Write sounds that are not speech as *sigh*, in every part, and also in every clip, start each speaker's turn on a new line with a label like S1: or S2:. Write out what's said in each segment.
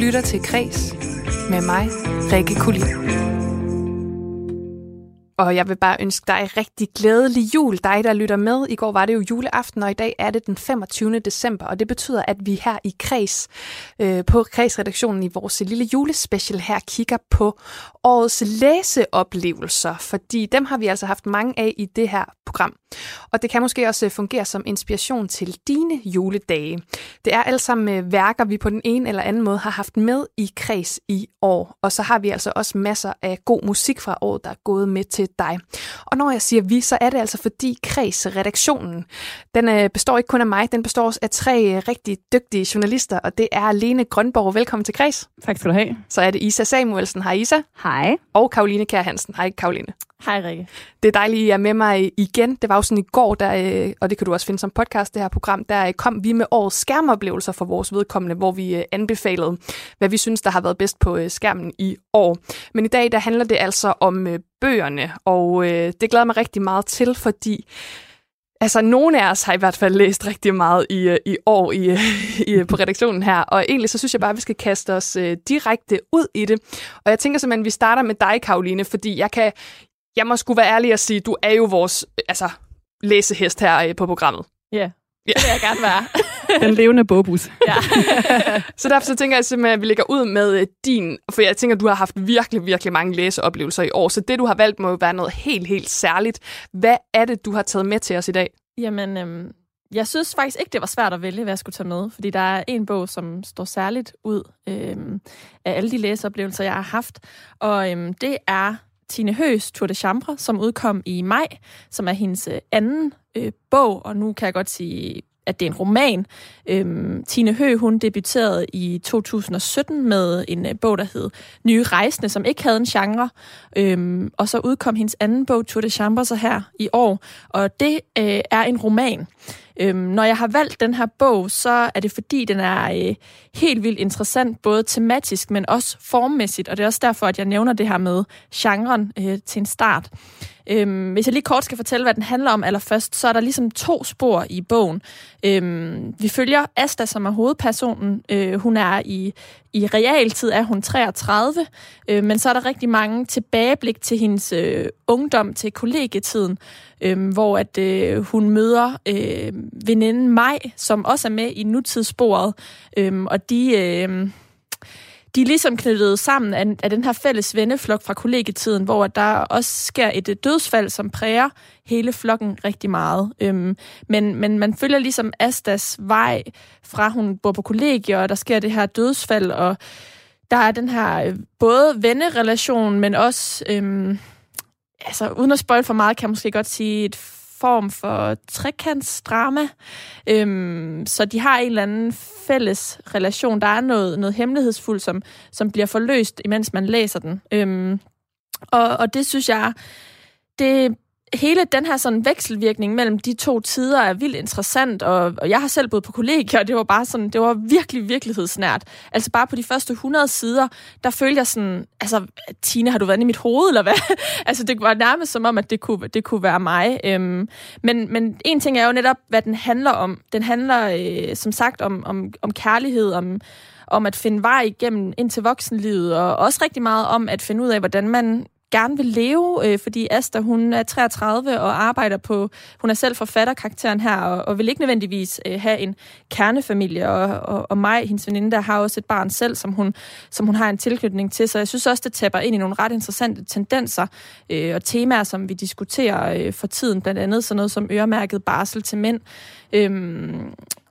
S1: lytter til Kres med mig, Rikke Kulin. Og jeg vil bare ønske dig rigtig glædelig jul, dig der lytter med. I går var det jo juleaften, og i dag er det den 25. december, og det betyder, at vi her i Kreds, øh, på Kredsredaktionen i vores lille julespecial her, kigger på årets læseoplevelser, fordi dem har vi altså haft mange af i det her program. Og det kan måske også øh, fungere som inspiration til dine juledage. Det er alle sammen øh, værker, vi på den ene eller anden måde har haft med i Kreds i år. Og så har vi altså også masser af god musik fra året, der er gået med til dig. Og når jeg siger vi, så er det altså fordi Kreds-redaktionen, den øh, består ikke kun af mig, den består også af tre øh, rigtig dygtige journalister, og det er Lene Grønborg. Velkommen til Kreds.
S2: Tak skal du have.
S1: Så er det Isa Samuelsen. Hej Isa.
S3: Hej.
S1: Og Karoline Kjær Hansen. Hej Karoline.
S2: Hej Rikke.
S1: Det er dejligt, at I er med mig igen. Det var jo sådan i går, der, øh, og det kan du også finde som podcast, det her program, der kom vi med årets skærmoplevelser for vores vedkommende, hvor vi anbefalede, hvad vi synes, der har været bedst på skærmen i år. Men i dag, der handler det altså om bøgerne, og øh, det glæder mig rigtig meget til, fordi Altså, nogle af os har i hvert fald læst rigtig meget i, øh, i år i, øh, *laughs* i, på redaktionen her, og egentlig så synes jeg bare, at vi skal kaste os øh, direkte ud i det. Og jeg tænker simpelthen, at vi starter med dig, Karoline, fordi jeg kan, jeg må sgu være ærlig at sige, du er jo vores altså, læsehest her øh, på programmet.
S2: Ja, yeah ja. det vil jeg gerne være. *laughs*
S3: Den levende bobus.
S2: ja. *laughs*
S1: så derfor så tænker jeg simpelthen, at vi lægger ud med øh, din, for jeg tænker, at du har haft virkelig, virkelig mange læseoplevelser i år, så det, du har valgt, må være noget helt, helt særligt. Hvad er det, du har taget med til os i dag?
S2: Jamen, øhm, jeg synes faktisk ikke, det var svært at vælge, hvad jeg skulle tage med, fordi der er en bog, som står særligt ud øhm, af alle de læseoplevelser, jeg har haft, og øhm, det er Tine Høs Tour de Chambre, som udkom i maj, som er hendes øh, anden øh, bog, og nu kan jeg godt sige, at det er en roman. Øhm, Tine Hø, hun debuterede i 2017 med en øh, bog, der hed Nye Rejsende, som ikke havde en genre. Øhm, og så udkom hendes anden bog, Tour de Chambre, så her i år. Og det øh, er en roman. Øhm, når jeg har valgt den her bog, så er det fordi, den er øh, helt vildt interessant, både tematisk, men også formmæssigt. Og det er også derfor, at jeg nævner det her med genren øh, til en start. Øhm, hvis jeg lige kort skal fortælle, hvad den handler om allerførst, så er der ligesom to spor i bogen. Øhm, vi følger Asta, som er hovedpersonen. Øh, hun er i, i realtid er hun 33, øh, men så er der rigtig mange tilbageblik til hendes øh, ungdom, til kollegietiden, øh, hvor at øh, hun møder øh, veninden Maj, som også er med i nutidssporet, øh, og de... Øh, de er ligesom knyttet sammen af, af den her fælles venneflok fra kollegietiden, hvor der også sker et dødsfald, som præger hele flokken rigtig meget. Øhm, men, men man følger ligesom Astas vej fra hun bor på kollegie, og der sker det her dødsfald, og der er den her øh, både vennerelation, men også, øhm, altså uden at spoil for meget, kan jeg måske godt sige et form for trekantsdrama. Øhm, så de har en eller anden fælles relation. Der er noget, noget hemmelighedsfuldt, som, som bliver forløst, imens man læser den. Øhm, og, og det synes jeg, det hele den her sådan vekselvirkning mellem de to tider er vildt interessant, og, og jeg har selv boet på kollegier, og det var bare sådan, det var virkelig virkelighedsnært. Altså bare på de første 100 sider, der følte jeg sådan, altså, Tine, har du været i mit hoved, eller hvad? *laughs* altså, det var nærmest som om, at det kunne, det kunne være mig. Øhm, men, men en ting er jo netop, hvad den handler om. Den handler, øh, som sagt, om, om, om kærlighed, om, om at finde vej igennem ind til voksenlivet, og også rigtig meget om at finde ud af, hvordan man gerne vil leve, øh, fordi Asta, hun er 33 og arbejder på, hun er selv forfatterkarakteren her, og, og vil ikke nødvendigvis øh, have en kernefamilie, og, og, og mig, hendes veninde, der har også et barn selv, som hun, som hun har en tilknytning til, så jeg synes også, det tapper ind i nogle ret interessante tendenser øh, og temaer, som vi diskuterer øh, for tiden, blandt andet sådan noget som øremærket barsel til mænd. øh,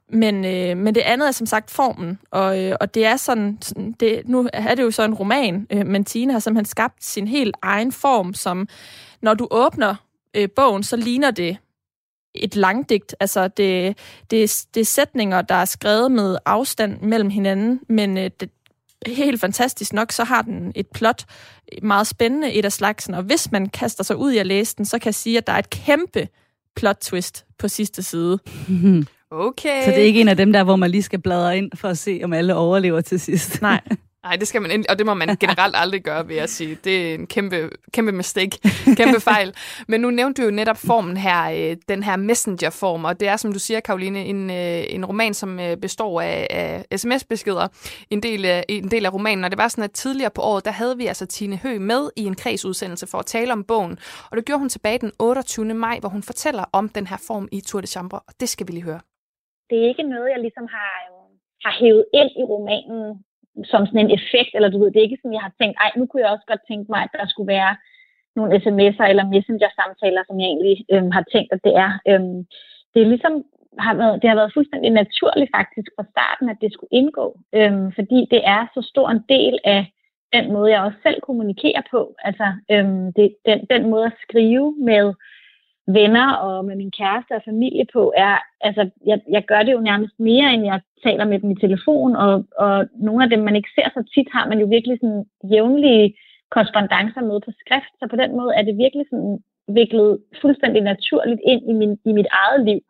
S2: men, øh, men det andet er som sagt formen, og, øh, og det er sådan, det, nu er det jo så en roman, øh, men Tine har simpelthen skabt sin helt egen form, som når du åbner øh, bogen, så ligner det et langdigt. Altså, det, det, det er sætninger, der er skrevet med afstand mellem hinanden, men øh, det, helt fantastisk nok, så har den et plot, øh, meget spændende et af slagsen, og hvis man kaster sig ud i at læse den, så kan jeg sige, at der er et kæmpe plot twist på sidste side. *laughs*
S1: Okay.
S3: Så det er ikke en af dem der, hvor man lige skal bladre ind for at se, om alle overlever til sidst.
S2: Nej. *laughs*
S1: Nej, det skal man, og det må man generelt aldrig gøre, vil jeg sige. Det er en kæmpe, kæmpe mistake, *laughs* kæmpe fejl. Men nu nævnte du jo netop formen her, øh, den her messenger-form, og det er, som du siger, Karoline, en, øh, en roman, som øh, består af, af sms-beskeder, en del, af, en del af romanen. Og det var sådan, at tidligere på året, der havde vi altså Tine Hø med i en kredsudsendelse for at tale om bogen. Og det gjorde hun tilbage den 28. maj, hvor hun fortæller om den her form i Tour de Chambre, og det skal vi lige høre.
S3: Det er ikke noget, jeg ligesom har øh, har hævet ind i romanen som sådan en effekt, eller du ved, det er ikke sådan, jeg har tænkt, ej, nu kunne jeg også godt tænke mig, at der skulle være nogle sms'er eller messenger-samtaler, som jeg egentlig øhm, har tænkt, at det er. Øhm, det er ligesom, har været, det har været fuldstændig naturligt faktisk fra starten, at det skulle indgå, øhm, fordi det er så stor en del af den måde, jeg også selv kommunikerer på. Altså, øhm, det, den, den måde at skrive med venner og med min kæreste og familie på, er, altså, jeg, jeg gør det jo nærmest mere, end jeg taler med dem i telefon, og, og nogle af dem, man ikke ser så tit, har man jo virkelig sådan jævnlige korrespondencer med på skrift, så på den måde er det virkelig sådan viklet fuldstændig naturligt ind i, min, i mit eget liv.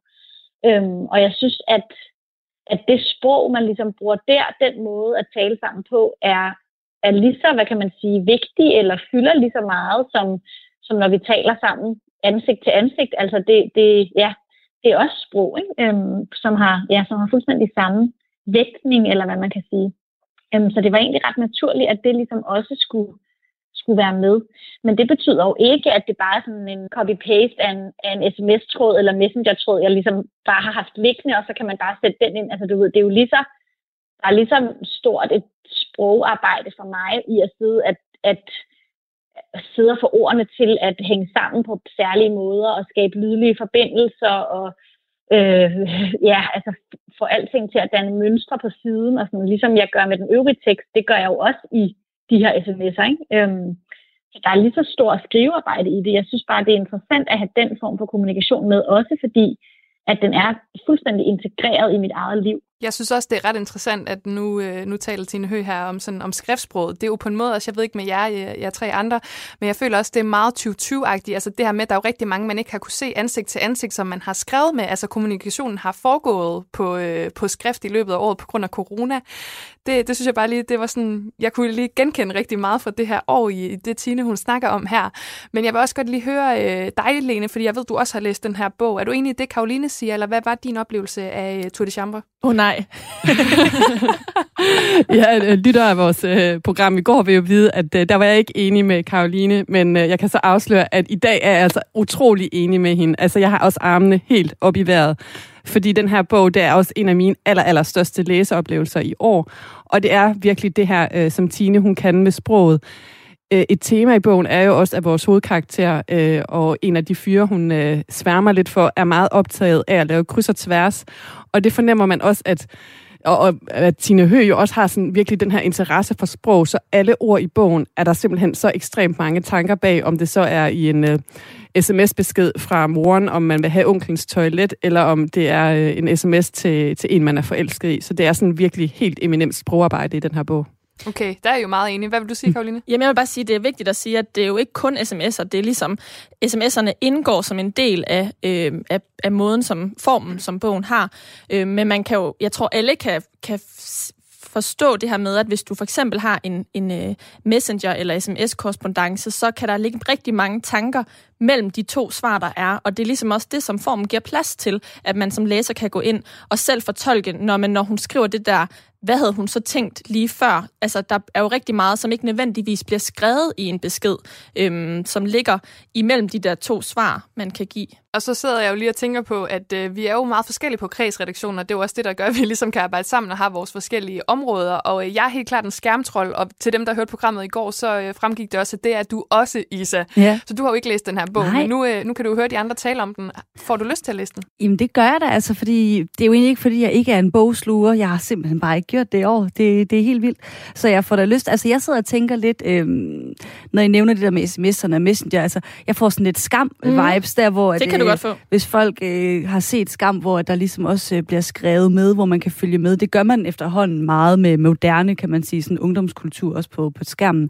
S3: Øhm, og jeg synes, at, at det sprog, man ligesom bruger der, den måde at tale sammen på, er, er lige så, hvad kan man sige, vigtig, eller fylder lige så meget, som, som når vi taler sammen ansigt til ansigt. Altså det, det, ja, det er også sprog, ikke? Øhm, som, har, ja, som har fuldstændig samme vægtning, eller hvad man kan sige. Øhm, så det var egentlig ret naturligt, at det ligesom også skulle, skulle være med. Men det betyder jo ikke, at det bare er sådan en copy-paste af en, af en sms-tråd eller messenger-tråd, jeg ligesom bare har haft liggende, og så kan man bare sætte den ind. Altså du ved, det er jo lige så, der er ligesom stort et sprogarbejde for mig i at sidde at, at sidder for ordene til at hænge sammen på særlige måder og skabe lydlige forbindelser og øh, ja, altså få alting til at danne mønstre på siden, og sådan, ligesom jeg gør med den øvrige tekst, det gør jeg jo også i de her sms'er. Ikke? Øhm, så der er lige så stor skrivearbejde i det. Jeg synes bare, det er interessant at have den form for kommunikation med, også fordi, at den er fuldstændig integreret i mit eget liv.
S1: Jeg synes også, det er ret interessant, at nu, øh, nu taler Tine Hø her om, sådan, om skriftsproget. Det er jo på en måde, også jeg ved ikke med jer, øh, jeg, jeg tre andre, men jeg føler også, det er meget 2020-agtigt. Altså det her med, at der er jo rigtig mange, man ikke har kunne se ansigt til ansigt, som man har skrevet med. Altså kommunikationen har foregået på, øh, på skrift i løbet af året på grund af corona. Det, det synes jeg bare lige, det var sådan, jeg kunne lige genkende rigtig meget fra det her år i det Tine, hun snakker om her. Men jeg vil også godt lige høre øh, dig, Lene, fordi jeg ved, du også har læst den her bog. Er du enig i det, Karoline siger, eller hvad var din oplevelse af øh, Tour de Chambre?
S2: Oh, nej. *laughs*
S4: ja, øh, lytter af vores øh, program i går vil jo vide, at øh, der var jeg ikke enig med Karoline, men øh, jeg kan så afsløre, at i dag er jeg altså utrolig enig med hende. Altså, jeg har også armene helt op i vejret, fordi den her bog, det er også en af mine aller, aller største læseoplevelser i år. Og det er virkelig det her, øh, som Tine hun kan med sproget. Øh, et tema i bogen er jo også, at vores hovedkarakter øh, og en af de fyre, hun øh, sværmer lidt for, er meget optaget af at lave kryds og tværs. Og det fornemmer man også, at og, og at Tine Høgh jo også har sådan virkelig den her interesse for sprog, så alle ord i bogen er der simpelthen så ekstremt mange tanker bag, om det så er i en øh, uh, sms-besked fra moren, om man vil have onklens toilet, eller om det er uh, en sms til, til en, man er forelsket i. Så det er sådan virkelig helt eminent sprogarbejde i den her bog.
S1: Okay, der er jeg jo meget enig. Hvad vil du sige, Karoline?
S2: Jamen, jeg vil bare sige, at det er vigtigt at sige, at det er jo ikke kun sms'er. Det er ligesom, sms'erne indgår som en del af, øh, af, af måden, som formen, som bogen har. Øh, men man kan jo, jeg tror, alle kan, kan forstå det her med, at hvis du for eksempel har en, en uh, messenger eller sms-korrespondence, så kan der ligge rigtig mange tanker mellem de to svar, der er. Og det er ligesom også det, som formen giver plads til, at man som læser kan gå ind og selv fortolke, når, man, når hun skriver det der hvad havde hun så tænkt lige før? Altså, der er jo rigtig meget, som ikke nødvendigvis bliver skrevet i en besked, øhm, som ligger imellem de der to svar, man kan give.
S1: Og så sidder jeg jo lige og tænker på, at øh, vi er jo meget forskellige på kredsredaktioner. Det er jo også det, der gør, at vi ligesom kan arbejde sammen og have vores forskellige områder. Og øh, jeg er helt klart en skærmtrold, og til dem, der hørte programmet i går, så øh, fremgik det også, at det er du også, Isa. Ja. Så du har jo ikke læst den her bog, Nej. men nu, øh, nu kan du høre de andre tale om den. Får du lyst til at læse den?
S5: Jamen, det gør jeg da, altså, fordi det er jo egentlig ikke, fordi jeg ikke er en bogsluger. Jeg har simpelthen bare ikke gjort det i år. Det, det er helt vildt. Så jeg får da lyst. Altså, jeg sidder og tænker lidt, øh, når I nævner det der med sms'erne og messenger, altså, jeg får sådan lidt skam-vibes mm. der, hvor...
S2: Det at, kan du godt få.
S5: Hvis folk øh, har set skam, hvor der ligesom også øh, bliver skrevet med, hvor man kan følge med. Det gør man efterhånden meget med moderne, kan man sige, sådan ungdomskultur også på, på skærmen.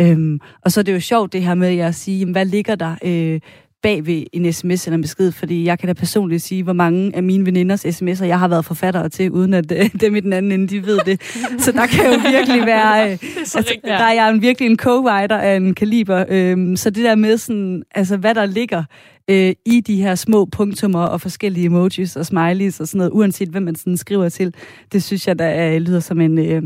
S5: Øhm, og så er det jo sjovt det her med at sige, jamen, hvad ligger der øh, bag ved en sms eller en besked, fordi jeg kan da personligt sige, hvor mange af mine veninders sms'er, jeg har været forfattere til, uden at øh, dem i den anden ende, de ved det. Så der kan jo virkelig være... *laughs* Øh, altså, der er jeg en, virkelig en co-writer af en kaliber. Øh, så det der med sådan, altså, hvad der ligger øh, i de her små punktummer og forskellige emojis og smileys og sådan noget, uanset hvem man sådan skriver til, det synes jeg, der øh, lyder som en... Øh,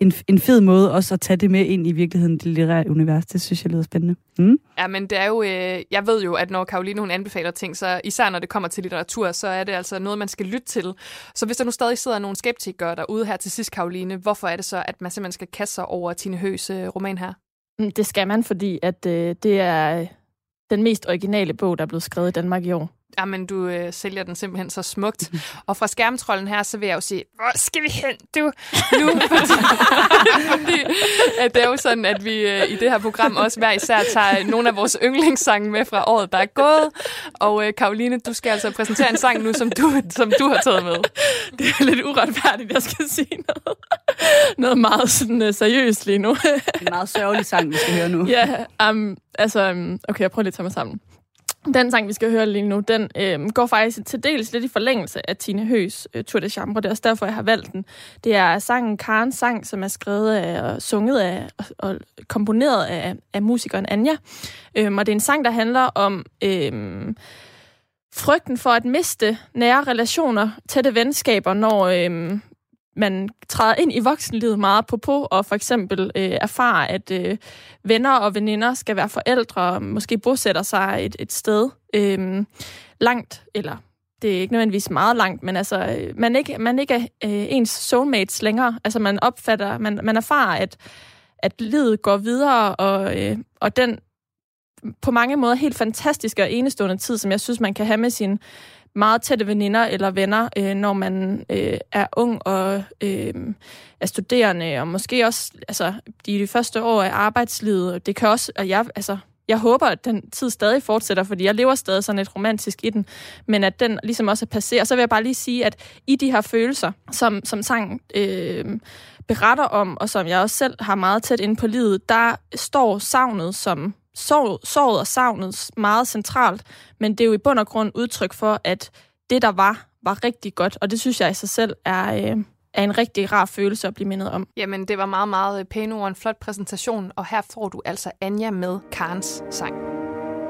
S5: en, en fed måde også at tage det med ind i virkeligheden, det litterære univers. Det synes jeg lyder spændende. Mm.
S6: Ja, men det er jo, øh, jeg ved jo, at når Karoline hun anbefaler ting, så især når det kommer til litteratur, så er det altså noget, man skal lytte til. Så hvis der nu stadig sidder nogle skeptikere derude her til sidst, Karoline, hvorfor er det så, at man simpelthen skal kaste sig over Tine Høs øh, roman her?
S2: Mm, det skal man, fordi at øh, det er den mest originale bog, der er blevet skrevet i Danmark i år.
S6: Jamen, du øh, sælger den simpelthen så smukt. Og fra skærmtrollen her, så vil jeg jo sige, hvor skal vi hen, du, nu? *laughs* Fordi at det er jo sådan, at vi øh, i det her program også hver især tager nogle af vores yndlingssange med fra året, der er gået. Og øh, Karoline, du skal altså præsentere en sang nu, som du, som du har taget med.
S2: Det er lidt uretfærdigt, jeg skal sige noget. Noget meget sådan, uh, seriøst lige nu.
S5: en meget sørgelig sang, vi skal høre nu.
S2: Ja, um, altså, um, okay, jeg prøver lige at tage mig sammen. Den sang, vi skal høre lige nu, den øh, går faktisk til dels lidt i forlængelse af Tine Høs øh, Tour de Chambre. Det er også derfor, jeg har valgt den. Det er sangen Karens sang, som er skrevet af, og sunget af og, og komponeret af, af musikeren Anja. Øh, og det er en sang, der handler om Øh, frygten for at miste nære relationer, tætte venskaber, når øhm, man træder ind i voksenlivet meget på på, og for eksempel øh, erfarer, at øh, venner og veninder skal være forældre, og måske bosætter sig et, et sted øh, langt, eller det er ikke nødvendigvis meget langt, men altså, øh, man ikke, man ikke er øh, ens soulmates længere. Altså, man opfatter, man, man erfarer, at, at livet går videre, og, øh, og den på mange måder helt fantastiske og enestående tid, som jeg synes, man kan have med sin meget tætte veninder eller venner, øh, når man øh, er ung og øh, er studerende, og måske også altså, de, de første år af arbejdslivet. Det kan også, og jeg, altså, jeg håber, at den tid stadig fortsætter, fordi jeg lever stadig sådan lidt romantisk i den, men at den ligesom også er passeret. Så vil jeg bare lige sige, at i de her følelser, som, som sangen øh, beretter om, og som jeg også selv har meget tæt inde på livet, der står savnet som sorg, sorget og savnet meget centralt, men det er jo i bund og grund udtryk for, at det, der var, var rigtig godt, og det synes jeg i sig selv er, øh, er en rigtig rar følelse at blive mindet om.
S6: Jamen, det var meget, meget pæne ord, en flot præsentation, og her får du altså Anja med Karens sang.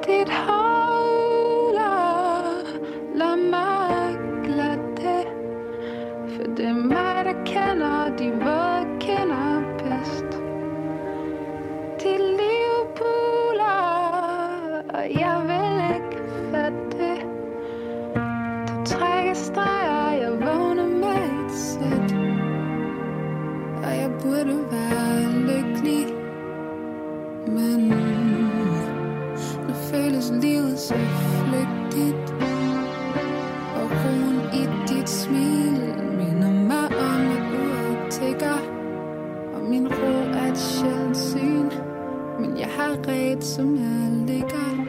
S6: Dit holder, lad mig glatte, for det er mig, der kender de våde og jeg vil ikke fatte Du trækker streger, jeg vågner med et sæt. Og jeg burde være lykkelig Men nu føles livet så flygtigt. Og roen i dit smil minder mig om et uret tigger Og min ro er et sjældent syn Men jeg har ret, som jeg ligger.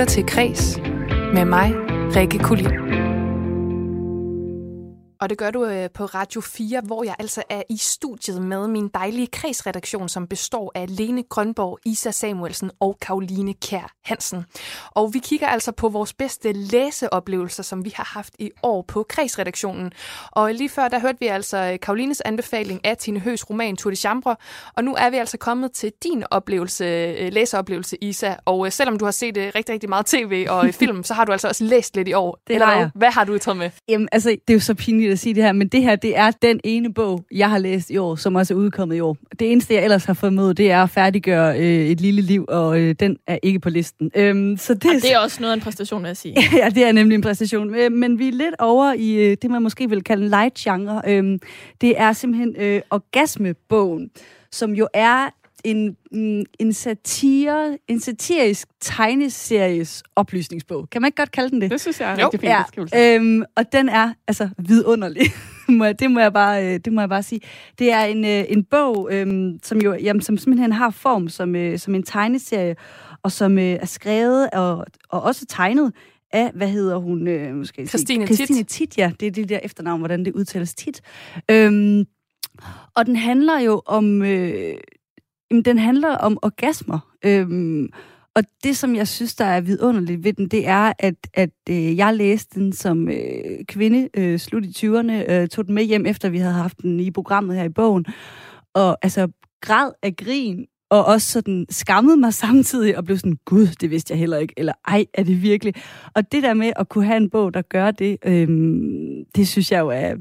S1: Lytter til Kres med mig, Rikke Kulin. Og det gør du øh, på Radio 4, hvor jeg altså er i studiet med min dejlige kredsredaktion, som består af Lene Grønborg, Isa Samuelsen og Karoline Kær Hansen. Og vi kigger altså på vores bedste læseoplevelser, som vi har haft i år på kredsredaktionen. Og lige før, der hørte vi altså Karolines anbefaling af Tine Høs roman Tour de Chambre. Og nu er vi altså kommet til din oplevelse, øh, læseoplevelse, Isa. Og øh, selvom du har set øh, rigtig, rigtig meget tv og øh, film, *laughs* så har du altså også læst lidt i år.
S5: Det
S1: Eller. Hvad har du taget med?
S5: Jamen, altså, det er jo så pinligt at sige det her, men det her, det er den ene bog, jeg har læst i år, som også er udkommet i år. Det eneste, jeg ellers har fået med, det er at færdiggøre øh, et lille liv, og øh, den er ikke på listen. Øhm, så det,
S2: Og det er også noget af en præstation, vil jeg sige. *laughs*
S5: ja, det er nemlig en præstation. Øh, Men vi er lidt over i øh, det, man måske vil kalde en light genre. Øhm, Det er simpelthen øh, Orgasmebogen, som jo er en, en satire, en satirisk tegneseries oplysningsbog. Kan man ikke godt kalde den det?
S4: Det synes jeg er
S1: Jo.
S4: rigtig fin
S5: Ja, øhm, og den er altså vidunderlig. *laughs* Det må jeg bare, øh, det må jeg bare sige. Det er en, øh, en bog, øhm, som jo jamen, som simpelthen har form som, øh, som en tegneserie, og som øh, er skrevet og, og også tegnet af, hvad hedder hun? Øh, måske
S1: Christine Tit.
S5: Christine Tit, ja. Det er det der efternavn, hvordan det udtales tit. Øhm, og den handler jo om... Øh, jamen, den handler om orgasmer. Øhm, og det, som jeg synes, der er vidunderligt ved den, det er, at, at øh, jeg læste den som øh, kvinde øh, slut i 20'erne, øh, tog den med hjem, efter vi havde haft den i programmet her i bogen, og altså græd af grin, og også sådan skammede mig *laughs* samtidig, og blev sådan, gud, det vidste jeg heller ikke, eller ej, er det virkelig? Og det der med at kunne have en bog, der gør det, øh, det synes jeg jo er,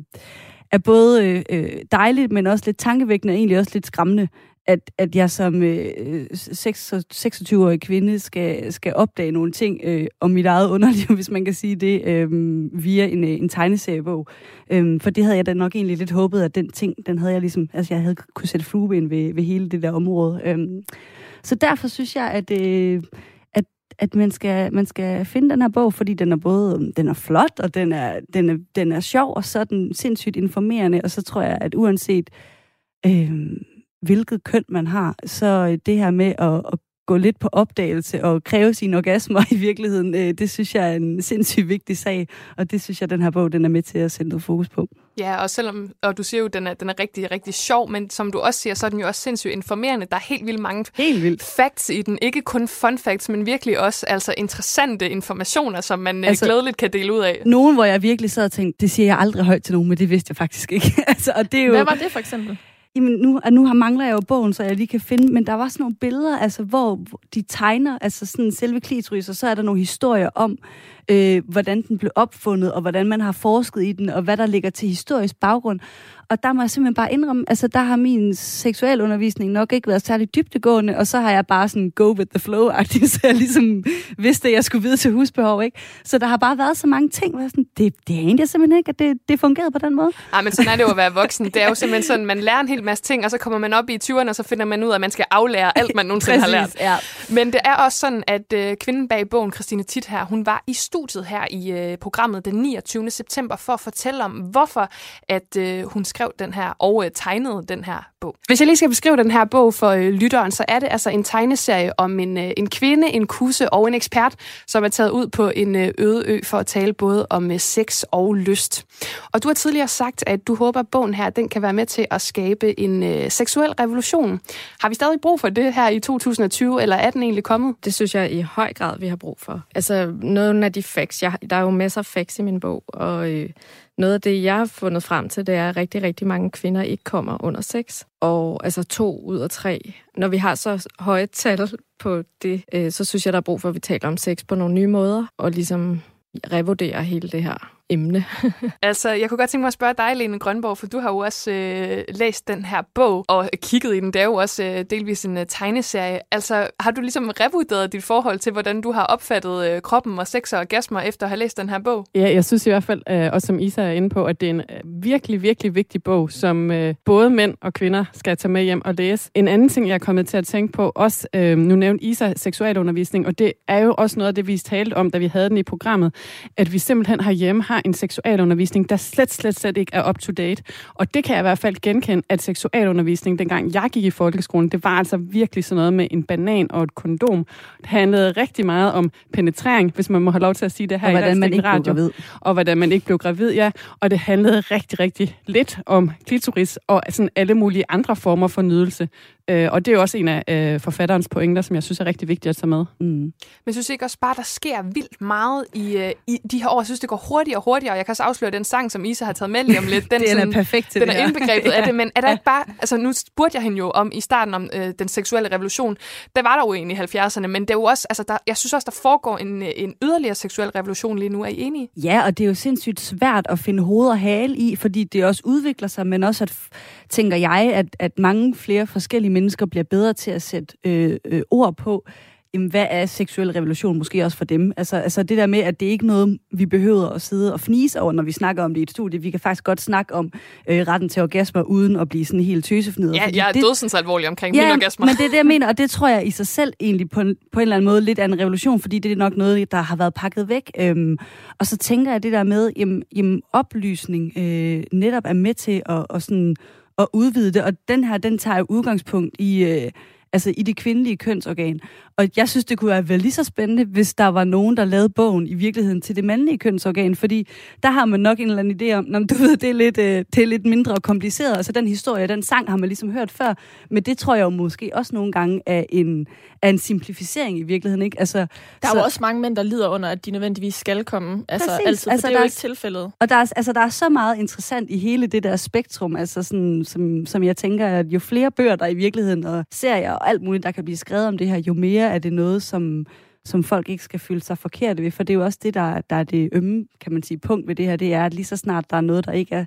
S5: er både øh, øh, dejligt, men også lidt tankevækkende, og egentlig også lidt skræmmende, at, at jeg som øh, 26-årig kvinde skal, skal opdage nogle ting øh, om mit eget underliv, *laughs* hvis man kan sige det, øh, via en, øh, en tegneseriebog. Øh, for det havde jeg da nok egentlig lidt håbet, at den ting, den havde jeg ligesom, altså jeg havde kunne sætte flueben ved, ved hele det der område. Øh, så derfor synes jeg, at, øh, at man skal, man skal finde den her bog, fordi den er både den er flot, og den er, den er, den er sjov, og så er den sindssygt informerende, og så tror jeg, at uanset øh, hvilket køn man har, så øh, det her med at, at gå lidt på opdagelse og kræve sine orgasmer *laughs* i virkeligheden, øh, det synes jeg er en sindssygt vigtig sag, og det synes jeg, den her bog, den er med til at sætte noget fokus på.
S1: Ja, og selvom, og du siger jo, at den er, den er rigtig, rigtig sjov, men som du også siger, så er den jo også sindssygt informerende. Der er helt vildt mange
S5: Helt vildt.
S1: facts i den. Ikke kun fun facts, men virkelig også altså interessante informationer, som man altså,
S5: Altså-
S1: glædeligt kan dele ud af.
S5: Nogen, hvor jeg virkelig sad og tænkte, det siger jeg aldrig højt til nogen, men det vidste jeg faktisk ikke. *laughs* altså, og det er jo...
S2: Hvad var det for eksempel?
S5: Jamen, nu, og nu mangler jeg jo bogen, så jeg lige kan finde, men der var sådan nogle billeder, altså, hvor hvor de tegner, altså sådan selve klitoris, og så er der nogle historier om, øh, hvordan den blev opfundet, og hvordan man har forsket i den, og hvad der ligger til historisk baggrund. Og der må jeg simpelthen bare indrømme, altså der har min seksualundervisning nok ikke været særlig dybtegående, og så har jeg bare sådan go with the flow-agtigt, *laughs* så jeg ligesom vidste, at jeg skulle vide til husbehov, ikke? Så der har bare været så mange ting, hvor jeg sådan, det, det anede jeg simpelthen ikke, at det, det fungerede på den måde.
S1: Nej, men sådan er det jo at være voksen. Det er jo simpelthen sådan, man lærer en hel masse ting, og så kommer man op i 20'erne, og så finder man ud af, at man skal aflære alt, man nogensinde har lært.
S5: ja.
S1: Men det er også sådan, at øh, kvinden bag bogen, Christine Tit her, hun var i studiet her i øh, programmet den 29. september for at fortælle om, hvorfor at øh, hun skrev den her og øh, tegnede den her bog. Hvis jeg lige skal beskrive den her bog for øh, lytteren, så er det altså en tegneserie om en, øh, en kvinde, en kusse og en ekspert, som er taget ud på en øh, øde ø for at tale både om øh, sex og lyst. Og du har tidligere sagt, at du håber, at bogen her den kan være med til at skabe en øh, seksuel revolution. Har vi stadig brug for det her i 2020, eller er den egentlig kommet?
S2: Det synes jeg i høj grad, vi har brug for. Altså, nogle af de facts, jeg, der er jo masser af facts i min bog, og øh,
S7: noget af det, jeg har fundet frem til, det er, at rigtig, rigtig mange kvinder ikke kommer under sex. Og altså to ud af tre. Når vi har så høje tal på det, øh, så synes jeg, der er brug for, at vi taler om sex på nogle nye måder, og ligesom revurdere hele det her emne. *laughs*
S1: Altså, jeg kunne godt tænke mig at spørge dig, Lene Grønborg, for du har jo også øh, læst den her bog og kigget i den. Det er jo også øh, delvis en øh, tegneserie. Altså, har du ligesom revurderet dit forhold til, hvordan du har opfattet øh, kroppen og sex og orgasmer efter at have læst den her bog?
S4: Ja, jeg synes i hvert fald, øh, også som Isa er inde på, at det er en øh, virkelig, virkelig vigtig bog, som øh, både mænd og kvinder skal tage med hjem og læse. En anden ting, jeg er kommet til at tænke på, også øh, nu nævnte Isa seksualundervisning, og det er jo også noget af det, vi talte om, da vi havde den i programmet, at vi simpelthen herhjemme har en seksualundervisning, der slet, slet, slet ikke er up to date. Og det kan jeg i hvert fald genkende, at seksualundervisning, dengang jeg gik i folkeskolen, det var altså virkelig sådan noget med en banan og et kondom. Det handlede rigtig meget om penetrering, hvis man må have lov til at sige det her
S5: Og
S4: i
S5: hvordan man ikke blev gravid.
S4: og hvordan man ikke blev gravid, ja. Og det handlede rigtig, rigtig lidt om klitoris og sådan alle mulige andre former for nydelse. Øh, og det er jo også en af øh, forfatterens pointer, som jeg synes er rigtig vigtigt at tage med.
S5: Mm.
S1: Men jeg synes ikke også bare, der sker vildt meget i, øh, i de her år. Jeg synes, det går hurtigere og hurtigere, og jeg kan også afsløre den sang, som Isa har taget med lige om lidt. *laughs* Den,
S5: Den er
S1: sådan-
S5: perfekt til
S1: den
S5: det
S1: er indbegrebet af *laughs* det, men er der ikke bare... Altså, nu spurgte jeg hende jo om i starten om øh, den seksuelle revolution. Der var der jo egentlig i 70'erne, men det er jo også... Altså, der, jeg synes også, der foregår en, øh, en yderligere seksuel revolution lige nu. Er I enige?
S5: Ja, og det er jo sindssygt svært at finde hoved og hale i, fordi det også udvikler sig, men også at, tænker jeg, at, at mange flere forskellige mennesker bliver bedre til at sætte øh, øh, ord på, jamen, hvad er seksuel revolution måske også for dem? Altså, altså det der med, at det ikke er noget, vi behøver at sidde og fnise over, når vi snakker om det i et studie. Vi kan faktisk godt snakke om øh, retten til orgasmer, uden at blive sådan helt tøsefnidret.
S1: Ja, jeg er
S5: det,
S1: dødsens alvorlig omkring Ja, mine orgasmer.
S5: men det er det, jeg mener, og det tror jeg i sig selv egentlig på en, på en eller anden måde lidt af en revolution, fordi det er nok noget, der har været pakket væk. Øhm, og så tænker jeg det der med, jamen, jamen oplysning øh, netop er med til at, og sådan, at udvide det, og den her, den tager jo udgangspunkt i... Øh, altså i det kvindelige kønsorgan. Og jeg synes, det kunne være vel lige så spændende, hvis der var nogen, der lavede bogen i virkeligheden til det mandlige kønsorgan, fordi der har man nok en eller anden idé om, "Nå, men du ved, det er, lidt, øh, det er lidt mindre kompliceret. Altså den historie, den sang har man ligesom hørt før, men det tror jeg jo måske også nogle gange er en, er en simplificering i virkeligheden, ikke? Altså,
S2: Der er
S5: så-
S2: jo også mange mænd, der lider under, at de nødvendigvis skal komme. Altså,
S5: Præcis.
S2: altid, for
S5: Altså,
S2: det er jo ikke tilfældet.
S5: Og der er, altså, der er så meget interessant i hele det der spektrum, altså sådan, som, som jeg tænker, at jo flere bøger der er i virkeligheden, og serier og alt muligt, der kan blive skrevet om det her, jo mere er det noget, som, som folk ikke skal føle sig forkert ved. For det er jo også det, der, der er det ømme, kan man sige, punkt ved det her, det er, at lige så snart der er noget, der ikke er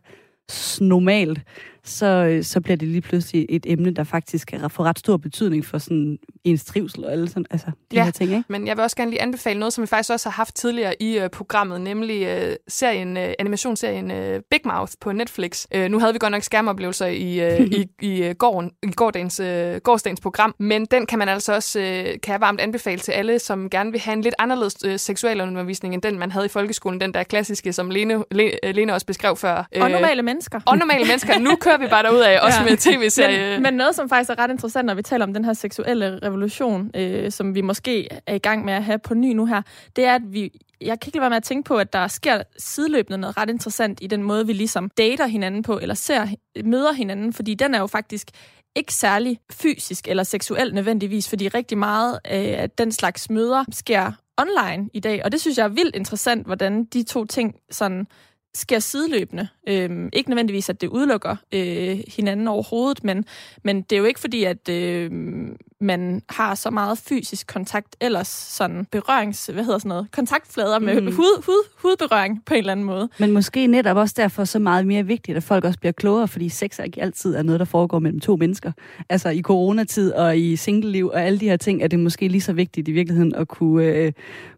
S5: normalt, så, øh, så bliver det lige pludselig et emne, der faktisk kan få ret stor betydning for sådan ens trivsel og alle sådan, altså de
S1: Ja.
S5: her ting, ikke?
S1: Men jeg vil også gerne lige anbefale noget, som vi faktisk også har haft tidligere i øh, programmet, nemlig øh, serien, øh, animationsserien øh, Big Mouth på Netflix. Øh, nu havde vi godt nok skærmoplevelser i, øh, *laughs* i, i, øh, gården, i gårdagens, øh, gårdsdagens program, men den kan man altså også øh, kan jeg varmt anbefale til alle, som gerne vil have en lidt anderledes øh, seksualundervisning end den, man havde i folkeskolen, den der klassiske, som Lene, Le, øh, Lene også beskrev før.
S2: Og normale mennesker.
S1: Og normale mennesker. Nu kører vi bare derud af, også
S2: Ja.
S1: med tv-serie.
S2: Men, men noget, som faktisk er ret interessant, når vi taler om den her seksuelle revolution, øh, som vi måske er i gang med at have på ny nu her, det er, at vi jeg kan ikke lade være med at tænke på, at der sker sideløbende noget ret interessant i den måde, vi ligesom dater hinanden på, eller ser, møder hinanden, fordi den er jo faktisk ikke særlig fysisk eller seksuel nødvendigvis, fordi rigtig meget af den slags møder sker online i dag, og det synes jeg er vildt interessant, hvordan de to ting sådan sker sideløbende. Øhm, ikke nødvendigvis, at det udelukker øh, hinanden overhovedet, men, men det er jo ikke fordi, at øh, man har så meget fysisk kontakt, ellers sådan berørings, hvad hedder sådan noget, kontaktflader med
S5: Mm.
S2: hud, hud, hudberøring på en eller anden måde.
S5: Men måske netop også derfor så meget mere vigtigt, at folk også bliver klogere, fordi sex er ikke altid er noget, der foregår mellem to mennesker. Altså i coronatid og i singleliv og alle de her ting, er det måske lige så vigtigt i virkeligheden at kunne, øh,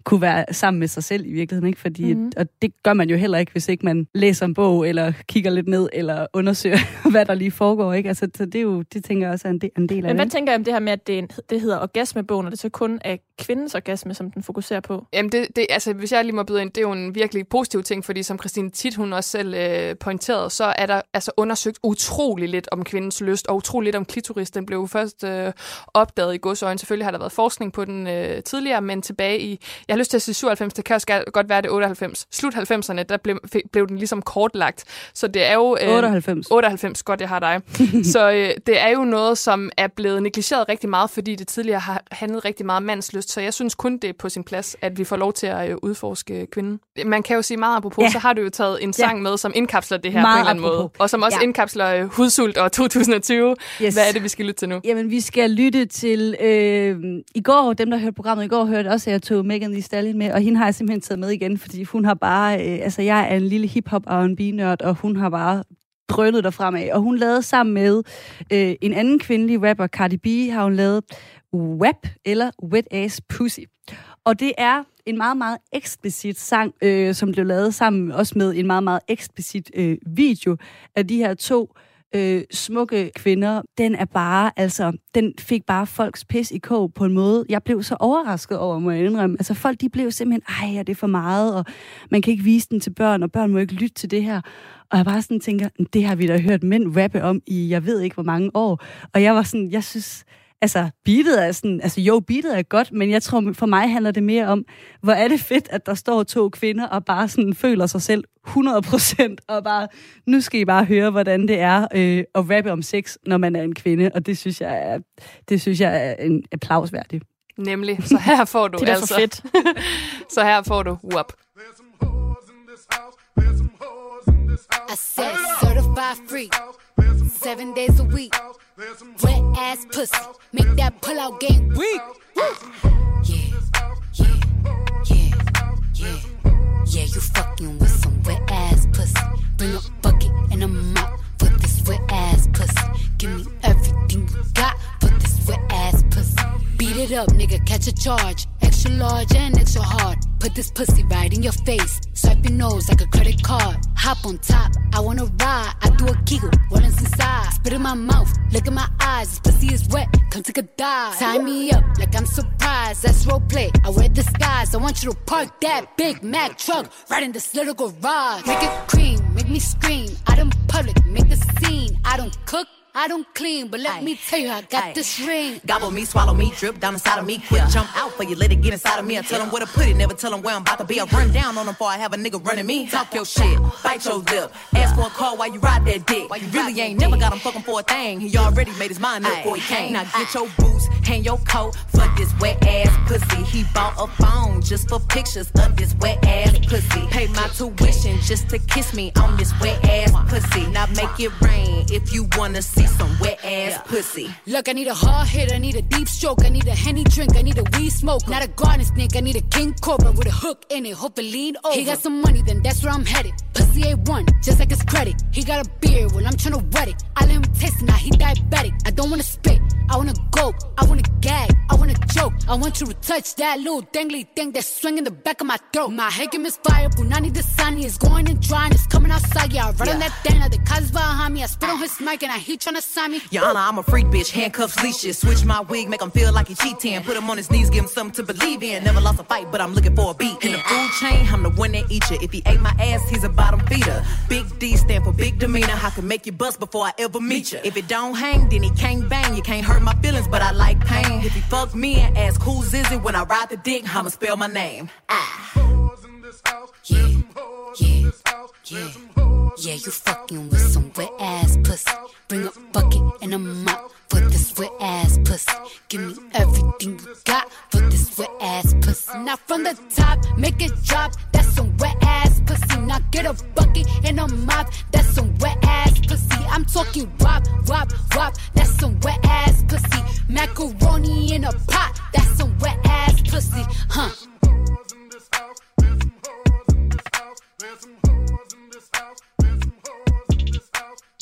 S5: kunne være sammen med sig selv i virkeligheden. Ikke? Fordi, mm. Og det gør man jo heller ikke, hvis ikke man læser en bog, eller kigger lidt ned, eller undersøger, *laughs* hvad der lige foregår. Ikke? Altså, så det, er jo, det tænker jeg også er en del, en del af
S2: Men
S5: det.
S2: hvad
S5: ikke?
S2: tænker jeg om det her med, at det, en- det hedder orgasmebogen, og det så kun er kvindens orgasme, som den fokuserer på?
S1: Jamen, det, det, altså, hvis jeg lige må byde ind, det er jo en virkelig positiv ting, fordi som Christine tit hun også selv øh, pointerede, så er der altså undersøgt utrolig lidt om kvindens lyst, og utrolig lidt om klitoris. Den blev jo først øh, opdaget i godsøjne. Selvfølgelig har der været forskning på den øh, tidligere, men tilbage i, jeg har lyst til at sige 97, det kan også godt være det 98. Slut 90'erne, der blev, blev den ligesom kortlagt. Så det er jo... Øh,
S5: 98.
S1: 98, godt jeg har dig. *laughs* så øh, det er jo noget, som er blevet negligeret rigtig meget, fordi det tidligere har handlet rigtig meget om mands lyst lyst. Så jeg synes kun, det er på sin plads, at vi får lov til at øh, udforske kvinden. Man kan jo sige meget apropos,
S5: Ja.
S1: ja. så har du jo taget en sang med, som indkapsler det her
S5: Meget
S1: på en eller anden
S5: apropos.
S1: måde. Og som også
S5: Ja.
S1: ja. indkapsler øh, hudsult og 2020.
S5: Yes.
S1: Hvad er det, vi skal lytte til nu?
S5: Jamen, vi skal lytte til... Øh, I går, dem der hørte programmet i går, hørte også, at jeg tog Megan Thee Stallion med, og hende har jeg simpelthen taget med igen, fordi hun har bare... Øh, altså, jeg er en lille hip-hop R&B-nørd, og hun har bare drønet der fremad. Og hun lavede sammen med øh, en anden kvindelig rapper, Cardi B, har hun lavet WAP, eller Wet Ass Pussy. Og det er en meget, meget eksplicit sang, øh, som blev lavet sammen også med en meget, meget eksplicit øh, video af de her to øh, Øh, smukke kvinder. Den er bare, altså, den fik bare folks pis i kog på en måde. Jeg blev så overrasket over, må jeg indrømme. Altså, folk de blev simpelthen, ej, er det for meget, og man kan ikke vise den til børn, og børn må ikke lytte til det her. Og jeg bare sådan tænker, det har vi da hørt mænd rappe om i, jeg ved ikke hvor mange år. Og jeg var sådan, jeg synes, altså, beatet er sådan, altså jo, beatet er godt, men jeg tror, for mig handler det mere om, hvor er det fedt, at der står to kvinder og bare sådan føler sig selv 100% og bare, nu skal I bare høre, hvordan det er øh, at rappe om sex, når man er en kvinde, og det synes jeg er, det synes jeg er en applaus værdig.
S1: Nemlig, så her får du
S2: Det er
S1: altså...
S2: for fedt. *laughs*
S1: så her får du WAP.
S8: I said certified free, seven days a week. Wet ass pussy, make that pull out game weak. Yeah, yeah, yeah, yeah, yeah. You fucking with some wet ass pussy. Bring a bucket and a mop for this wet ass pussy. Give me everything you got for this wet ass pussy. Beat it up, nigga, catch a charge. Extra large and extra hard. Put this pussy right in your face. Swipe your nose like a credit card. Hop on top, I wanna ride. I do a giggle, is inside? Spit in my mouth, look in my eyes. This pussy is wet, come take a dive. Tie me up like I'm surprised. That's role play. I wear disguise. I want you to park that Big Mac truck right in this little garage. Make it cream, make me scream. Out in public, make the scene. I don't cook. I don't clean, but let me tell you, I got
S9: Aye.
S8: this ring.
S9: Gobble me, swallow me, drip down inside of me. Quick jump out for you, let it get inside of me. I tell them where to put it, never tell them where I'm about to be. I run down on them before I have a nigga running me. Talk your shit, bite your lip. Ask for a call while you ride that dick. Why you really ain't never got him fucking for a thing. He already made his mind up before he came. Now get your boots, hang your coat for this wet ass pussy. He bought a phone just for pictures of this wet ass pussy. Pay my tuition just to kiss me on this wet ass pussy. Now make it rain if you wanna see some wet ass pussy.
S8: Look, I need a hard hit, I need a deep stroke, I need a henny drink, I need a weed smoke. Not a garden snake, I need a king cobra with a hook in it, hope it lean over. He got some money, then that's where I'm headed. Pussy A1, just like his credit. He got a beard, well, I'm tryna wet it. I let him taste it, now he diabetic. I don't wanna spit, I wanna go, I wanna gag, I wanna choke. I want you to touch that little dangly thing that's swinging the back of my throat. My head game is fire, Punani the sunny is going and drying, it's coming outside, yeah. I run on that thing, now the cuz behind me. I spit on his mic and I he tryna sign me.
S9: Your Honor, I'm a freak bitch, handcuffs, leashes. Switch my wig, make him feel like he cheating. Put him on his knees, give him something to believe in. Never lost a fight, but I'm looking for a beat. In the food chain, I'm the one that eat you. If he ate my ass, he's a bottom feeder. Big D stand for big demeanor. I can make you bust before I ever meet you. If it don't hang, then he can't bang. You can't hurt my feelings, but I like pain. If he fuck me and ask who's is it when I ride the dick, I'ma spell my name. Ah.
S8: Yeah, yeah, yeah, yeah. You fucking with some wet ass pussy. Bring a bucket and a mop for this wet ass pussy. Give me everything you got for this wet ass pussy. Now from the top, make it drop. That's some wet ass pussy. Now get a bucket and a mop. That's some wet ass pussy. I'm talking wop, wop, wop. That's some wet ass pussy. Macaroni in a pot. That's some wet ass pussy, huh?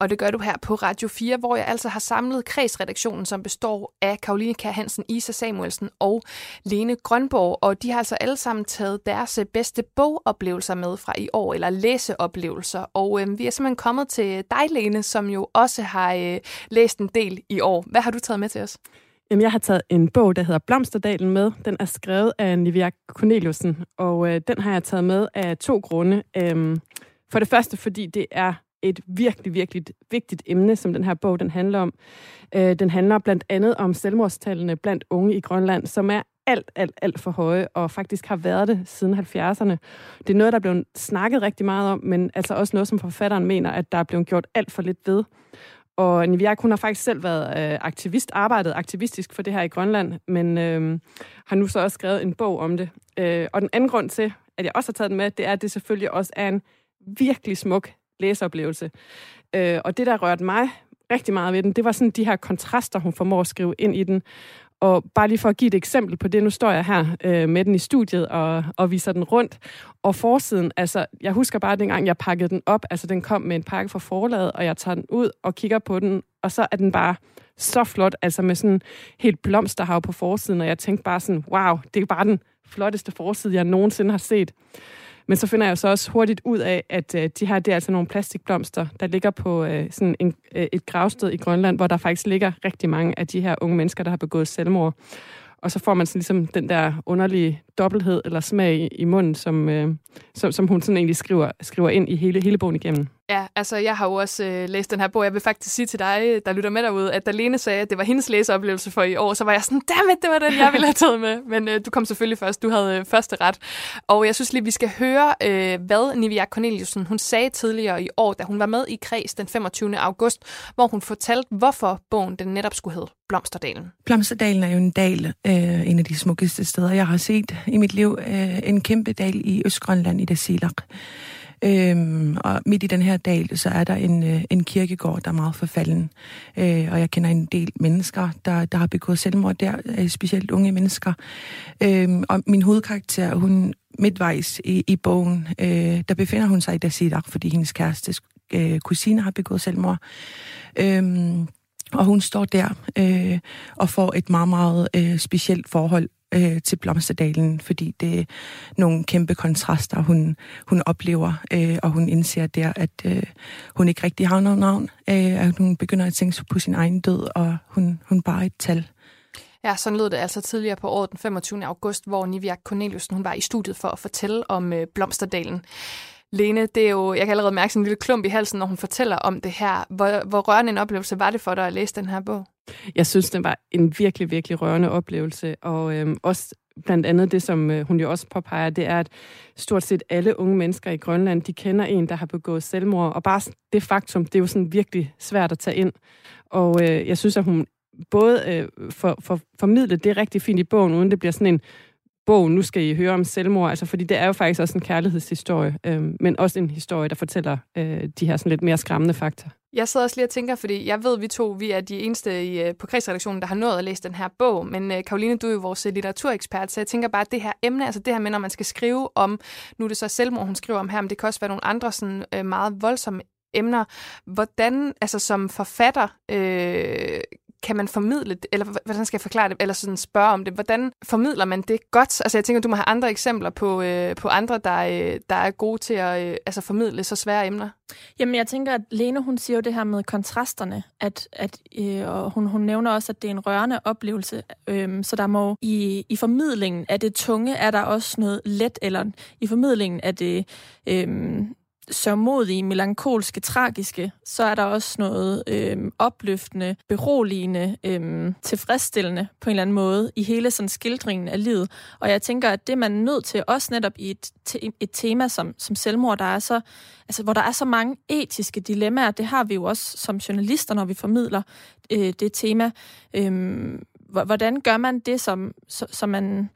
S1: Og det gør du her på Radio 4, hvor jeg altså har samlet kredsredaktionen, som består af Karoline Kær Hansen, Isa Samuelsen og Lene Grønborg. Og de har altså alle sammen taget deres øh, bedste bogoplevelser med fra i år, eller læseoplevelser. Og øh, vi er simpelthen kommet til dig, Lene, som jo også har øh, læst en del i år. Hvad har du taget med til os?
S4: Jamen, jeg har taget en bog, der hedder Blomsterdalen med. Den er skrevet af Nivia Corneliusen, og øh, den har jeg taget med af to grunde. Øhm, for det første, fordi det er et virkelig, virkelig vigtigt emne, som den her bog den handler om. Øh, den handler blandt andet om selvmordstallene blandt unge i Grønland, som er alt, alt, alt for høje, og faktisk har været det siden 70'erne. Det er noget, der er blevet snakket rigtig meget om, men altså også noget, som forfatteren mener, at der er blevet gjort alt for lidt ved. Og Niviak, hun har faktisk selv været øh, aktivist, arbejdet aktivistisk for det her i Grønland, men øh, har nu så også skrevet en bog om det. Øh, og den anden grund til, at jeg også har taget den med, det er, at det selvfølgelig også er en virkelig smuk læseoplevelse. Øh, og det, der rørte mig rigtig meget ved den, det var sådan de her kontraster, hun formår at skrive ind i den. Og bare lige for at give et eksempel på det, nu står jeg her øh, med den i studiet og, og viser den rundt. Og forsiden, altså, jeg husker bare dengang, jeg pakkede den op, altså den kom med en pakke fra forlaget, og jeg tager den ud og kigger på den, og så er den bare så flot, altså med sådan helt blomsterhav på forsiden, og jeg tænkte bare sådan, wow, det er bare den flotteste forside, jeg nogensinde har set. Men så finder jeg så også hurtigt ud af, at øh, de her, det er altså nogle plastikblomster, der ligger på øh, sådan en, øh, et gravsted i Grønland, hvor der faktisk ligger rigtig mange af de her unge mennesker, der har begået selvmord. Og så får man sådan ligesom den der underlige dobbelthed eller smag i, i munden, som, øh, som, som hun sådan egentlig skriver, skriver ind i hele, hele bogen igennem.
S1: Ja, altså jeg har jo også øh, læst den her bog. Jeg vil faktisk sige til dig, der lytter med derude, at da Lene sagde, at det var hendes læseoplevelse for i år, så var jeg sådan, dammit, det var den, jeg ville have taget med. *laughs* Men øh, du kom selvfølgelig først, du havde øh, første ret. Og jeg synes lige, vi skal høre, øh, hvad Nivia Corneliusen hun sagde tidligere i år, da hun var med i Kreds den 25. august, hvor hun fortalte, hvorfor bogen den netop skulle hedde Blomsterdalen.
S10: Blomsterdalen er jo en dal, øh, en af de smukkeste steder, jeg har set i mit liv. Øh, en kæmpe dal i Østgrønland i Dasilak. Øhm, og midt i den her dal, så er der en, øh, en kirkegård, der er meget forfalden. Øh, og jeg kender en del mennesker, der, der har begået selvmord der, øh, specielt unge mennesker. Øhm, og min hovedkarakter, hun midtvejs i, i bogen, øh, der befinder hun sig i Dasilak, fordi hendes kæreste øh, kusine har begået selvmord. Øhm, og hun står der øh, og får et meget, meget øh, specielt forhold øh, til Blomsterdalen, fordi det er nogle kæmpe kontraster, hun, hun oplever, øh, og hun indser der, at øh, hun ikke rigtig har noget navn, øh, at hun begynder at tænke på sin egen død, og hun, hun bare er et tal.
S1: Ja, sådan lød det altså tidligere på året den 25. august, hvor Nivia Corneliusen hun var i studiet for at fortælle om øh, Blomsterdalen. Lene, det er jo, jeg kan allerede mærke sådan en lille klump i halsen, når hun fortæller om det her. Hvor, hvor rørende en oplevelse var det for dig at læse den her bog?
S4: Jeg synes, det var en virkelig, virkelig rørende oplevelse, og øhm, også blandt andet det, som øh, hun jo også påpeger, det er, at stort set alle unge mennesker i Grønland, de kender en, der har begået selvmord, og bare det faktum, det er jo sådan virkelig svært at tage ind. Og øh, jeg synes, at hun både øh, for, for, formidlet det rigtig fint i bogen, uden det bliver sådan en bog, nu skal I høre om selvmord, altså fordi det er jo faktisk også en kærlighedshistorie, øh, men også en historie, der fortæller øh, de her sådan lidt mere skræmmende fakta.
S1: Jeg sidder også lige og tænker, fordi jeg ved, at vi to vi er de eneste i, øh, på kredsredaktionen, der har nået at læse den her bog. Men øh, Karoline, du er jo vores øh, litteraturekspert, så jeg tænker bare, at det her emne, altså det her med, når man skal skrive om, nu er det så selvmord, hun skriver om her, men det kan også være nogle andre sådan, øh, meget voldsomme emner. Hvordan, altså som forfatter, øh, kan man formidle det, eller hvordan skal jeg forklare det, eller sådan spørge om det, hvordan formidler man det godt? Altså jeg tænker, du må have andre eksempler på, øh, på andre, der, øh, der er gode til at øh, altså formidle så svære emner.
S2: Jamen jeg tænker, at Lene hun siger jo det her med kontrasterne, at, at øh, og hun, hun nævner også, at det er en rørende oplevelse, øh, så der må i, i formidlingen af det tunge, er der også noget let, eller i formidlingen af det øh, sørmodige, melankolske, tragiske, så er der også noget øh, opløftende, beroligende, øh, tilfredsstillende på en eller anden måde i hele sådan skildringen af livet. Og jeg tænker, at det man er nødt til, også netop i et, te- et tema som, som selvmord, der er så, altså, hvor der er så mange etiske dilemmaer, det har vi jo også som journalister, når vi formidler øh, det tema. Øh, hvordan gør man det, som, som man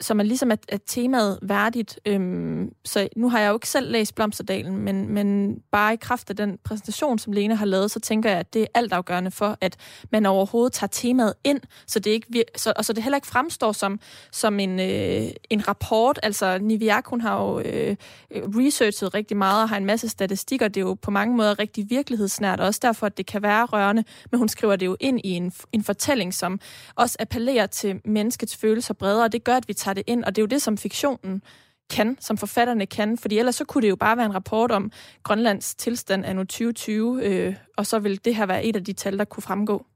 S2: så man ligesom er, er temaet værdigt. Øhm, så nu har jeg jo ikke selv læst Blomsterdalen, men, men bare i kraft af den præsentation, som Lene har lavet, så tænker jeg, at det er altafgørende for, at man overhovedet tager temaet ind, så det ikke vir- så, og så det heller ikke fremstår som, som en, øh, en rapport. Altså, Niviak, hun har jo øh, researchet rigtig meget og har en masse statistikker. Det er jo på mange måder rigtig virkelighedsnært, også derfor, at det kan være rørende, men hun skriver det jo ind i en, en fortælling, som også appellerer til menneskets følelser bredere, og det gør, at vi tager det ind, og det er jo det, som fiktionen kan, som forfatterne kan, fordi ellers så kunne det jo bare være en rapport om Grønlands tilstand af nu 2020, øh, og så vil det her være et af de tal, der kunne fremgå.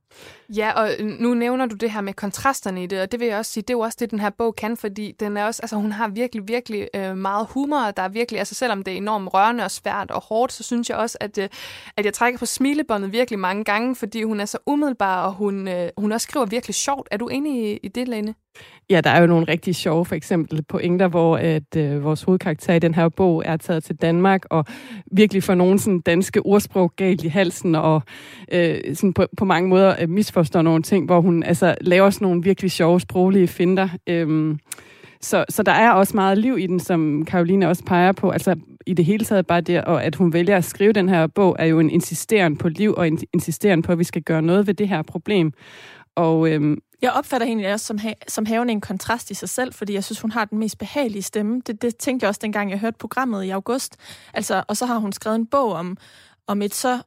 S1: Ja, og nu nævner du det her med kontrasterne i det, og det vil jeg også sige, det er jo også det, den her bog kan, fordi den er også, altså hun har virkelig, virkelig øh, meget humor, og der er virkelig, altså selvom det er enormt rørende og svært og hårdt, så synes jeg også, at, øh, at jeg trækker på smilebåndet virkelig mange gange, fordi hun er så umiddelbar, og hun, øh, hun også skriver virkelig sjovt. Er du enig i, i det, Lene?
S4: Ja, der er jo nogle rigtig sjove, for eksempel pointer, hvor at, øh, vores hovedkarakter i den her bog er taget til Danmark, og virkelig får nogle sådan, danske ordsprog galt i halsen, og øh, sådan på, på mange måder øh, misforstår nogle ting, hvor hun altså, laver sådan nogle virkelig sjove sproglige finder. Øhm, så, så der er også meget liv i den, som Karoline også peger på. Altså i det hele taget bare det, og at hun vælger at skrive den her bog, er jo en insisteren på liv, og en insisteren på, at vi skal gøre noget ved det her problem. Og øhm,
S2: jeg opfatter hende også som, ha- som havende en kontrast i sig selv, fordi jeg synes, hun har den mest behagelige stemme. Det, det tænkte jeg også, dengang jeg hørte programmet i august. Altså, og så har hun skrevet en bog om, om et så,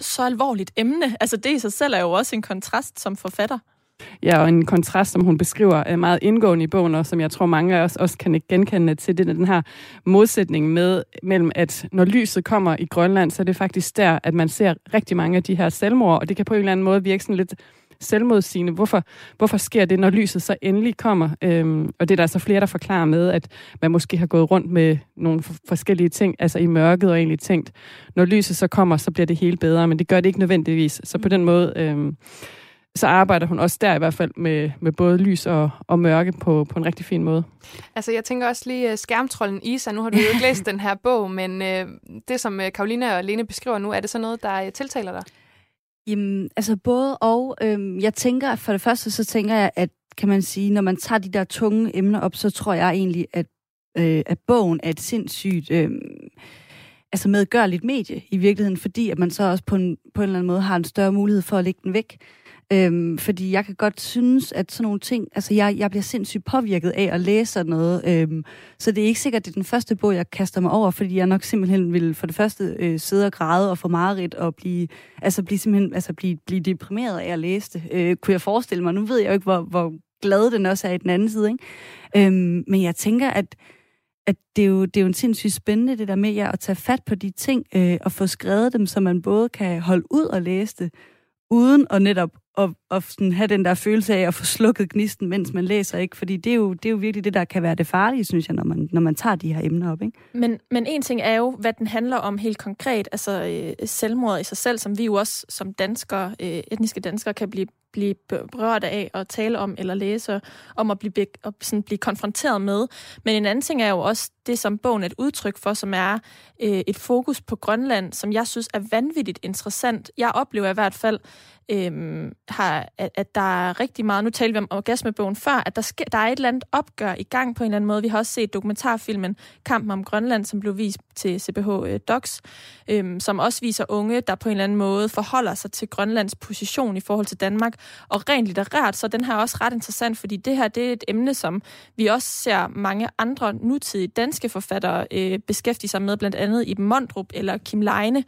S2: så alvorligt emne. Altså, det i sig selv er jo også en kontrast som forfatter.
S4: Ja, og en kontrast, som hun beskriver er meget indgående i bogen, og som jeg tror mange af os også kan genkende til, det er den her modsætning med, mellem, at når lyset kommer i Grønland, så er det faktisk der, at man ser rigtig mange af de her selvmord, og det kan på en eller anden måde virke sådan lidt selvmodsigende. Hvorfor, hvorfor sker det, når lyset så endelig kommer? Øhm, og det er der så flere, der forklarer med, at man måske har gået rundt med nogle forskellige ting, altså i mørket og egentlig tænkt, når lyset så kommer, så bliver det hele bedre, men det gør det ikke nødvendigvis. Så på den måde, øhm, så arbejder hun også der i hvert fald med, med både lys og, og mørke på, på en rigtig fin måde.
S1: Altså, jeg tænker også lige uh, skærmtrollen Isa. Nu har du jo ikke læst *laughs* den her bog, men uh, det, som uh, Karolina og Lene beskriver nu, er det så noget, der uh, tiltaler dig?
S5: Jamen, altså både og. Øhm, jeg tænker, for det første, så tænker jeg, at kan man sige, når man tager de der tunge emner op, så tror jeg egentlig, at, øh, at bogen er et sindssygt øh, altså medgørligt medie i virkeligheden, fordi at man så også på en, på en eller anden måde har en større mulighed for at lægge den væk. Øhm, fordi jeg kan godt synes, at sådan nogle ting, altså jeg, jeg bliver sindssygt påvirket af at læse sådan noget, øhm, så det er ikke sikkert, at det er den første bog, jeg kaster mig over, fordi jeg nok simpelthen vil for det første øh, sidde og græde og få mareridt og blive, altså blive simpelthen, altså blive, blive deprimeret af at læse det, øh, kunne jeg forestille mig. Nu ved jeg jo ikke, hvor, hvor glad den også er i den anden side, ikke? Øhm, men jeg tænker, at at det er, jo, det er jo en sindssygt spændende, det der med ja, at tage fat på de ting øh, og få skrevet dem, så man både kan holde ud og læse det, uden at netop at, at sådan have den der følelse af at få slukket gnisten, mens man læser, ikke? Fordi det er, jo, det er jo virkelig det, der kan være det farlige, synes jeg, når man, når man tager de her emner op, ikke?
S2: Men, men en ting er jo, hvad den handler om helt konkret, altså øh, selvmord i sig selv, som vi jo også som danskere, øh, etniske danskere, kan blive, blive berørt af at tale om eller læse om at blive, be, at sådan blive konfronteret med. Men en anden ting er jo også det, som bogen er et udtryk for, som er øh, et fokus på Grønland, som jeg synes er vanvittigt interessant. Jeg oplever i hvert fald, øh, har, at, at der er rigtig meget, nu talte vi om orgasmebogen før, at der, sker, der er et eller andet opgør i gang på en eller anden måde. Vi har også set dokumentarfilmen Kampen om Grønland, som blev vist til CBH øh, Docs, øh, som også viser unge, der på en eller anden måde forholder sig til Grønlands position i forhold til Danmark. Og rent litterært, så den her er også ret interessant, fordi det her det er et emne, som vi også ser mange andre nutidige danske forfattere øh, beskæftige sig med, blandt andet i Mondrup eller Kim Leine.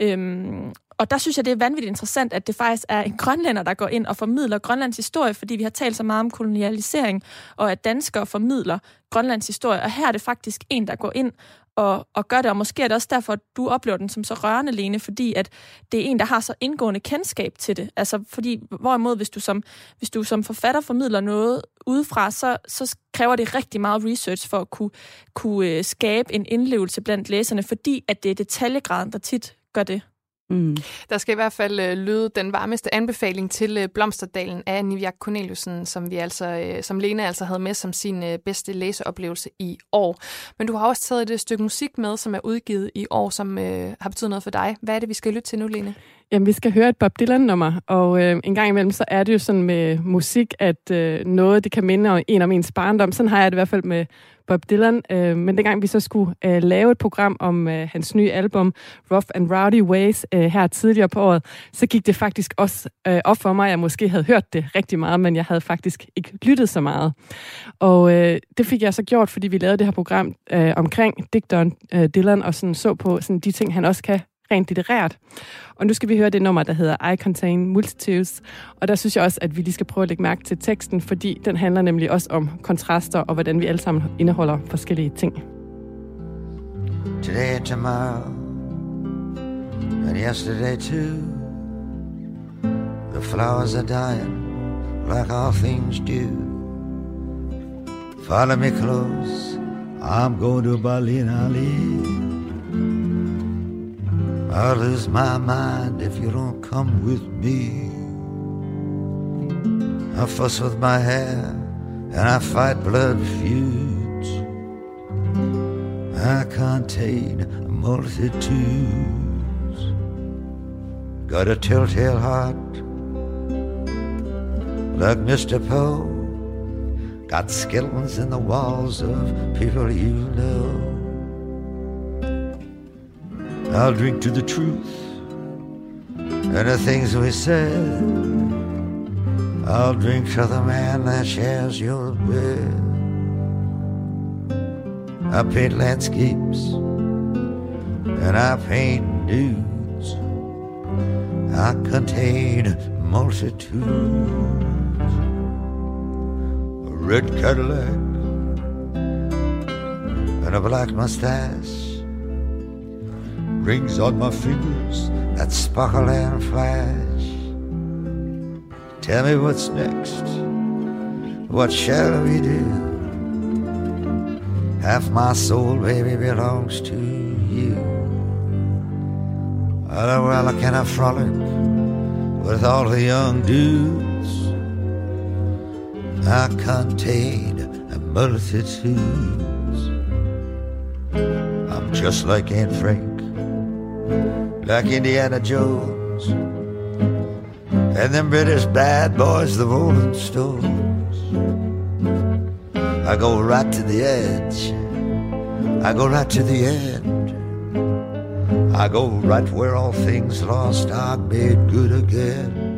S2: Øhm, og der synes jeg, det er vanvittigt interessant, at det faktisk er en grønlænder, der går ind og formidler Grønlands historie, fordi vi har talt så meget om kolonialisering, og at danskere formidler Grønlands historie. Og her er det faktisk en, der går ind og, og gør det, og måske er det også derfor, at du oplever den som så rørende, Lene, fordi at det er en, der har så indgående kendskab til det. Altså, fordi hvorimod, hvis du som, hvis du som forfatter formidler noget udefra, så, så kræver det rigtig meget research for at kunne, kunne øh, skabe en indlevelse blandt læserne, fordi at det er detaljegraden, der tit gør det.
S5: Mm.
S1: Der skal i hvert fald øh, lyde den varmeste anbefaling til øh, Blomsterdalen af Nivjak Corneliusen, som vi altså, øh, som Lene altså havde med som sin øh, bedste læseoplevelse i år. Men du har også taget et øh, stykke musik med, som er udgivet i år, som øh, har betydet noget for dig. Hvad er det, vi skal lytte til nu, Lene?
S4: Jamen, vi skal høre et Bob Dylan-nummer, og øh, en gang imellem, så er det jo sådan med musik, at øh, noget, det kan minde om en om ens barndom. Sådan har jeg det i hvert fald med Bob Dylan. Øh, men dengang vi så skulle øh, lave et program om øh, hans nye album, Rough and Rowdy Ways, øh, her tidligere på året, så gik det faktisk også øh, op for mig, at jeg måske havde hørt det rigtig meget, men jeg havde faktisk ikke lyttet så meget. Og øh, det fik jeg så gjort, fordi vi lavede det her program øh, omkring digteren øh, Dylan, og sådan så på sådan de ting, han også kan rent litterært. Og nu skal vi høre det nummer, der hedder I Contain Multitudes. Og der synes jeg også, at vi lige skal prøve at lægge mærke til teksten, fordi den handler nemlig også om kontraster og hvordan vi alle sammen indeholder forskellige ting.
S11: Today and tomorrow, and yesterday too. The flowers are dying like all things do. Follow me close, I'm going to Berlin, Ali. I'll lose my mind if you don't come with me. I fuss with my hair and I fight blood feuds. I contain multitudes. Got a telltale heart like Mr. Poe. Got skeletons in the walls of people you know. I'll drink to the truth and the things we said. I'll drink to the man that shares your bed. I paint landscapes and I paint nudes. I contain multitudes. A red Cadillac and a black mustache. Rings on my fingers that sparkle and flash. Tell me what's next. What shall we do? Half my soul, baby, belongs to you. Oh, well, I can I frolic with all the young dudes? I contain a multitudes. I'm just like Aunt Frank, like Indiana Jones, and them British bad boys, the Rolling Stones. I go right to the edge. I go right to the end. I go right where all things lost are made good again.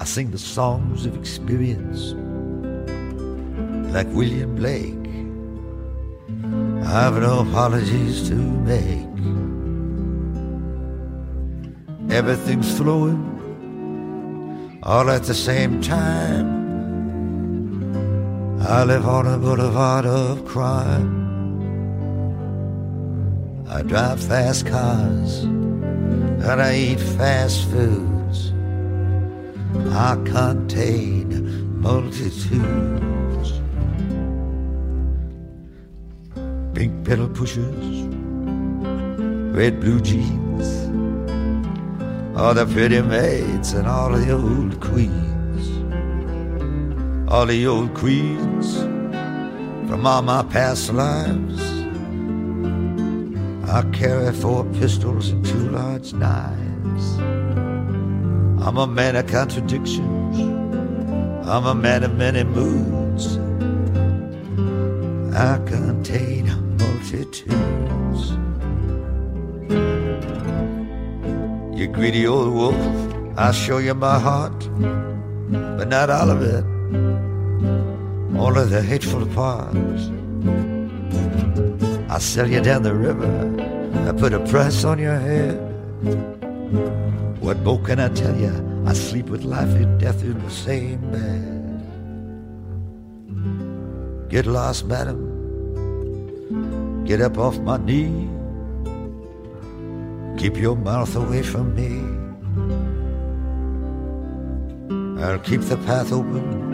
S11: I sing the songs of experience like William Blake. I've no apologies to make. Everything's flowing all at the same time. I live on a boulevard of crime. I drive fast cars and I eat fast foods. I contain multitudes. Pink pedal pushers, red blue jeans, all the pretty maids and all the old queens all the old queens from all my past lives. I carry four pistols and two large knives. I'm a man of contradictions. I'm a man of many moods. I contain multitudes. You greedy old wolf, I'll show you my heart, but not all of it only the hateful parts. I'll sell you down the river. I put a price on your head. What more can I tell you? I sleep with life and death in the same bed. Get lost, madam. Get up off my knee. Keep your mouth away from me. I'll keep the path open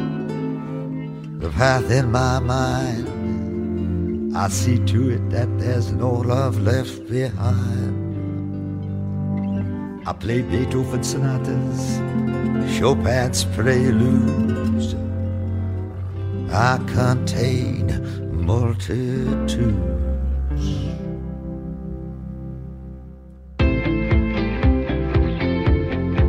S11: the path in my mind. I see to it that there's no love left behind. I play Beethoven sonatas, Chopin's preludes. I contain multitudes.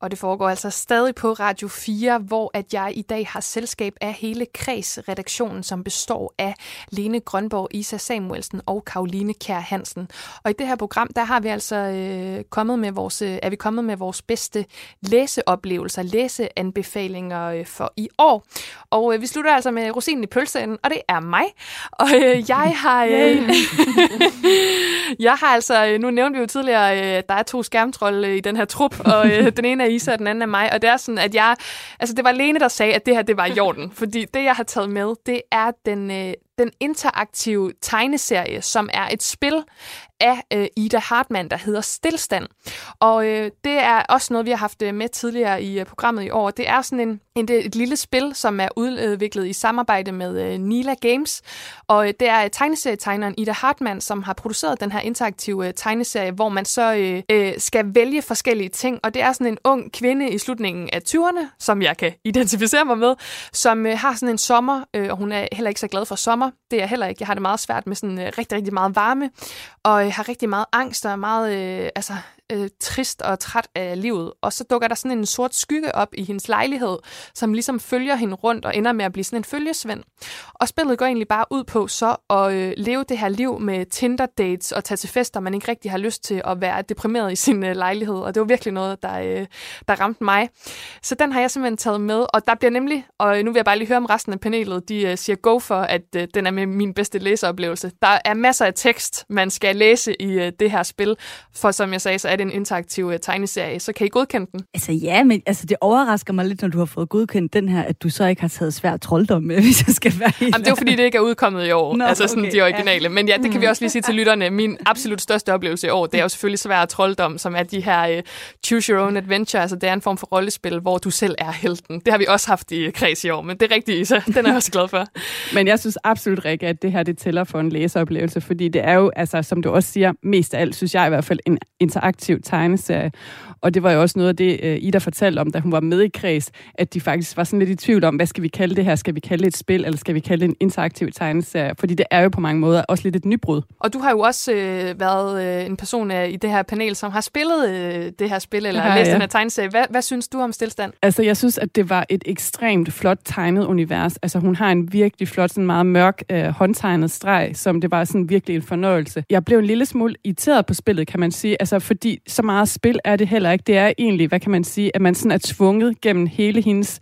S1: Og det foregår altså stadig på Radio 4, hvor at jeg i dag har selskab af hele Kreds-redaktionen, som består af Lene Grønborg, Isa Samuelsen og Karoline Kær Hansen. Og i det her program, der har vi altså øh, kommet med vores, øh, er vi kommet med vores bedste læseoplevelser, læseanbefalinger øh, for i år. Og øh, vi slutter altså med rosinen i pølseenden, og det er mig. Og øh, jeg har... Øh, *laughs* jeg har altså, øh, nu nævnte vi jo tidligere, øh, der er to skærmtrolde i den her trup, og øh, den ene er Isa, og den anden er mig. Og det er sådan, at jeg... Altså, det var Lene, der sagde, at det her, det var i orden. Fordi det, jeg har taget med, det er den, øh, den interaktive tegneserie, som er et spil af øh, Ida Hartmann, der hedder Stilstand. Og øh, det er også noget, vi har haft øh, med tidligere i øh, programmet i år. Det er sådan en, en, et lille spil, som er udviklet i samarbejde med øh, Nila Games. Og øh, det er øh, tegneserietegneren Ida Hartmann, som har produceret den her interaktive øh, tegneserie, hvor man så øh, øh, skal vælge forskellige ting. Og det er sådan en ung kvinde i slutningen af 20'erne, som jeg kan identificere mig med, som øh, har sådan en sommer, øh, og hun er heller ikke så glad for sommer. Det er jeg heller ikke. Jeg har det meget svært med sådan øh, rigtig, rigtig meget varme, og jeg har rigtig meget angst og er meget øh, altså, øh, trist og træt af livet. Og så dukker der sådan en sort skygge op i hendes lejlighed, som ligesom følger hende rundt og ender med at blive sådan en følgesvend. Og spillet går egentlig bare ud på så at øh, leve det her liv med Tinder-dates og tage til fester, man ikke rigtig har lyst til at være deprimeret i sin øh, lejlighed. Og det var virkelig noget, der, øh, der ramte mig. Så den har jeg simpelthen taget med. Og der bliver nemlig, og nu vil jeg bare lige høre om resten af panelet, de øh, siger go for, at øh, den er med min bedste læseoplevelse. Der er masser af tekst, man skal læse i øh, det her spil, for som jeg sagde, så er det en interaktiv øh, tegneserie, så kan I godkende den?
S5: Altså ja, men altså, det overrasker mig lidt, når du har fået godkendt den her, at du så ikke har taget svær trolddom med, *laughs* hvis jeg skal være helt
S1: Jamen, det er jo fordi, det ikke er udkommet i år,
S5: Nå,
S1: altså sådan
S5: okay,
S1: de originale.
S5: ja.
S1: Men ja, det kan vi
S5: Mm.
S1: også lige sige til lytterne. Min absolut største oplevelse i år, det er jo selvfølgelig svær trolddom, som er de her uh, choose your own adventure, altså det er en form for rollespil, hvor du selv er helten. Det har vi også haft i kreds i år, men det er rigtigt, Isa. Den er jeg også glad for. *laughs*
S4: Men jeg synes absolut, Rikke, at det her det tæller for en læseoplevelse, fordi det er jo, altså, som du også siger, mest af alt, synes jeg i hvert fald, en interaktiv tegneserie. Og det var jo også noget af det, øh, Ida fortalte om, da hun var med i kreds, at de faktisk var sådan lidt i tvivl om, hvad skal vi kalde det her? Skal vi kalde det et spil, eller skal vi kalde det en interaktiv tegneserie? Fordi det er jo på mange måder også lidt et nybrud.
S1: Og du har jo også øh, været øh, en person øh, i det her panel, som har spillet øh, det her spil, eller
S4: har
S1: læst
S4: jeg.
S1: den her tegneserie. Hvad, hvad synes du om stillstand?
S4: Altså, jeg synes, at det var et ekstremt flot tegnet univers. Altså, hun har en virkelig flot, sådan meget mørk, øh, håndtegnet streg, som det var sådan virkelig en fornøjelse. Jeg blev en lille smule irriteret på spillet, kan man sige. Altså, fordi så meget spil er det heller ikke. Det er egentlig, hvad kan man sige, at man sådan er tvunget gennem hele hendes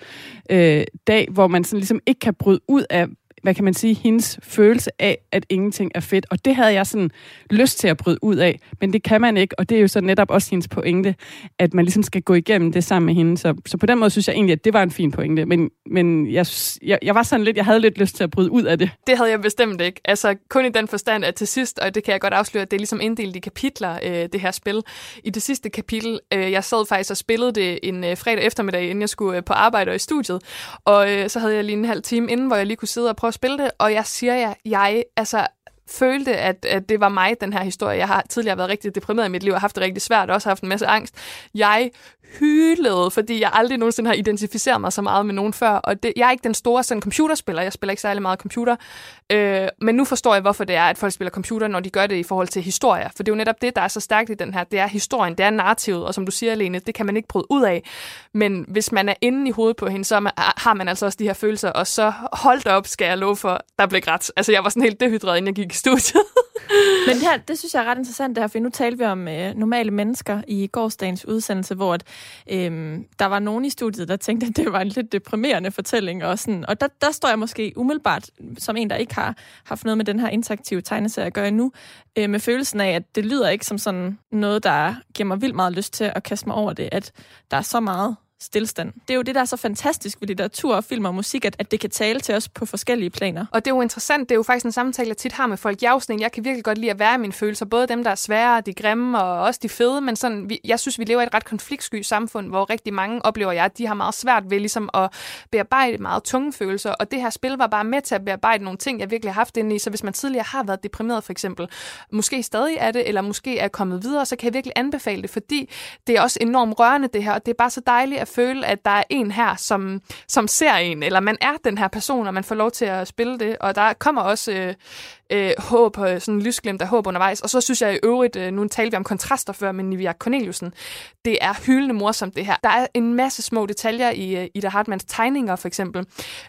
S4: øh, dag, hvor man sådan ligesom ikke kan bryde ud af hvad kan man sige, hendes følelse af, at ingenting er fedt. Og det havde jeg sådan lyst til at bryde ud af, men det kan man ikke, og det er jo så netop også hendes pointe, at man ligesom skal gå igennem det sammen med hende. Så, så på den måde synes jeg egentlig, at det var en fin pointe, men, men jeg, jeg, jeg var sådan lidt, jeg havde lidt lyst til at bryde ud af det.
S1: Det havde jeg bestemt ikke. Altså kun i den forstand, at til sidst, og det kan jeg godt afsløre, at det er ligesom inddelt i kapitler, øh, det her spil. I det sidste kapitel, øh, jeg sad faktisk og spillede det en øh, fredag eftermiddag, inden jeg skulle øh, på arbejde og i studiet. Og øh, så havde jeg lige en halv time inden, hvor jeg lige kunne sidde og prøve spille det. Og jeg siger jer, jeg, altså følte, at, at det var mig, den her historie. Jeg har tidligere været rigtig deprimeret i mit liv og haft det rigtig svært, og også haft en masse angst. Jeg hylede, fordi jeg aldrig nogensinde har identificeret mig så meget med nogen før. Og det, jeg er ikke den store sådan, computerspiller. Jeg spiller ikke særlig meget computer. Øh, men nu forstår jeg, hvorfor det er, at folk spiller computer, når de gør det i forhold til historier. For det er jo netop det, der er så stærkt i den her. Det er historien, det er narrativet, og som du siger, Lene, det kan man ikke bryde ud af. Men hvis man er inde i hovedet på hende, så man, ah, har man altså også de her følelser, og så holdt op, skal jeg love for, der blev grædt. Altså, jeg var sådan helt dehydreret, inden jeg gik i studiet.
S2: Men det, her, det synes jeg er ret interessant, det her, for nu talte vi om øh, normale mennesker i gårsdagens udsendelse, hvor at, Øhm, der var nogen i studiet, der tænkte, at det var en lidt deprimerende fortælling. Og, sådan, og der, der står jeg måske umiddelbart, som en, der ikke har haft noget med den her interaktive tegneserie at gøre endnu, øh, med følelsen af, at det lyder ikke som sådan noget, der giver mig vildt meget lyst til at kaste mig over det, at der er så meget stillstand. Det er jo det, der er så fantastisk ved litteratur film og musik, at, at det kan tale til os på forskellige planer.
S1: Og det er jo interessant, det er jo faktisk en samtale, jeg tit har med folk. Jeg er sådan jeg kan virkelig godt lide at være i mine følelser, både dem, der er svære, de grimme og også de fede, men sådan, vi, jeg synes, vi lever i et ret konfliktsky samfund, hvor rigtig mange oplever jeg, at de har meget svært ved ligesom at bearbejde meget tunge følelser, og det her spil var bare med til at bearbejde nogle ting, jeg virkelig har haft inde i, så hvis man tidligere har været deprimeret for eksempel, måske stadig er det, eller måske er kommet videre, så kan jeg virkelig anbefale det, fordi det er også enormt rørende det her, og det er bare så dejligt at føle, at der er en her, som, som ser en, eller man er den her person, og man får lov til at spille det, og der kommer også øh, øh, håb, øh, sådan lysglimt af håb undervejs, og så synes jeg i øvrigt, øh, nu talte vi om kontraster før, men Nivia Corneliusen, det er hyldende morsomt det her. Der er en masse små detaljer i øh, Ida Hartmanns tegninger, for eksempel.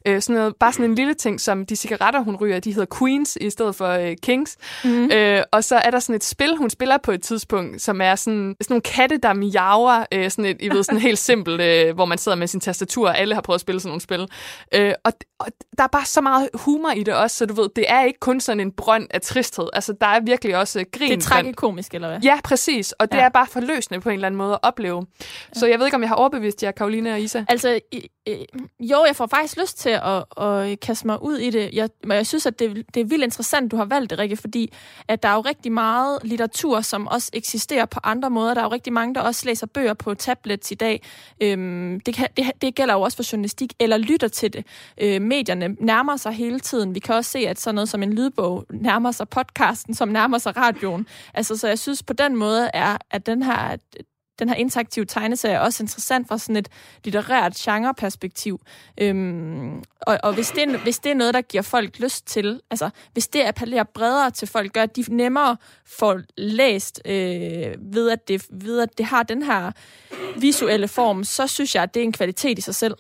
S1: Øh, sådan noget, bare sådan en lille ting, som de cigaretter, hun ryger, de hedder Queens i stedet for øh, Kings. Mm. Øh, og så er der sådan et spil, hun spiller på et tidspunkt, som er sådan, sådan nogle katte, der miaver, øh, sådan et, I ved, sådan helt simpelt, øh, hvor man sidder med sin tastatur, og alle har prøvet at spille sådan nogle spil. Øh, og, og der er bare så meget humor i det også, så du ved, det er ikke kun sådan en brønd af tristhed. Altså, der er virkelig også øh, grin.
S2: Det er tragikomisk, eller hvad?
S1: Ja, præcis. Og det
S2: Ja.
S1: er bare forløsende på en eller anden måde at opleve. Ja. Så jeg ved ikke, om jeg har overbevist jer, Karoline og Isa.
S2: Altså, øh, jo, jeg får faktisk lyst til at, at kaste mig ud i det. Jeg, men jeg synes, at det, det er vildt interessant, du har valgt det, Rikke, fordi at der er jo rigtig meget litteratur, som også eksisterer på andre måder. Der er jo rigtig mange, der også læser bøger på tablets i dag. Øhm, det, kan, det, det gælder jo også for journalistik, eller lytter til det. Øh, medierne nærmer sig hele tiden. Vi kan også se, at sådan noget som en lydbog nærmer sig podcasten, som nærmer sig radioen. Altså, så jeg synes på den måde, er, at den her den her interaktive tegneserie er også interessant fra sådan et litterært genreperspektiv. Øhm, og og hvis, det er, hvis det er noget, der giver folk lyst til, altså hvis det appellerer bredere til folk, gør, at de nemmere får læst øh, ved, at det, ved, at det har den her visuelle form, så synes jeg, at det er en kvalitet i sig selv.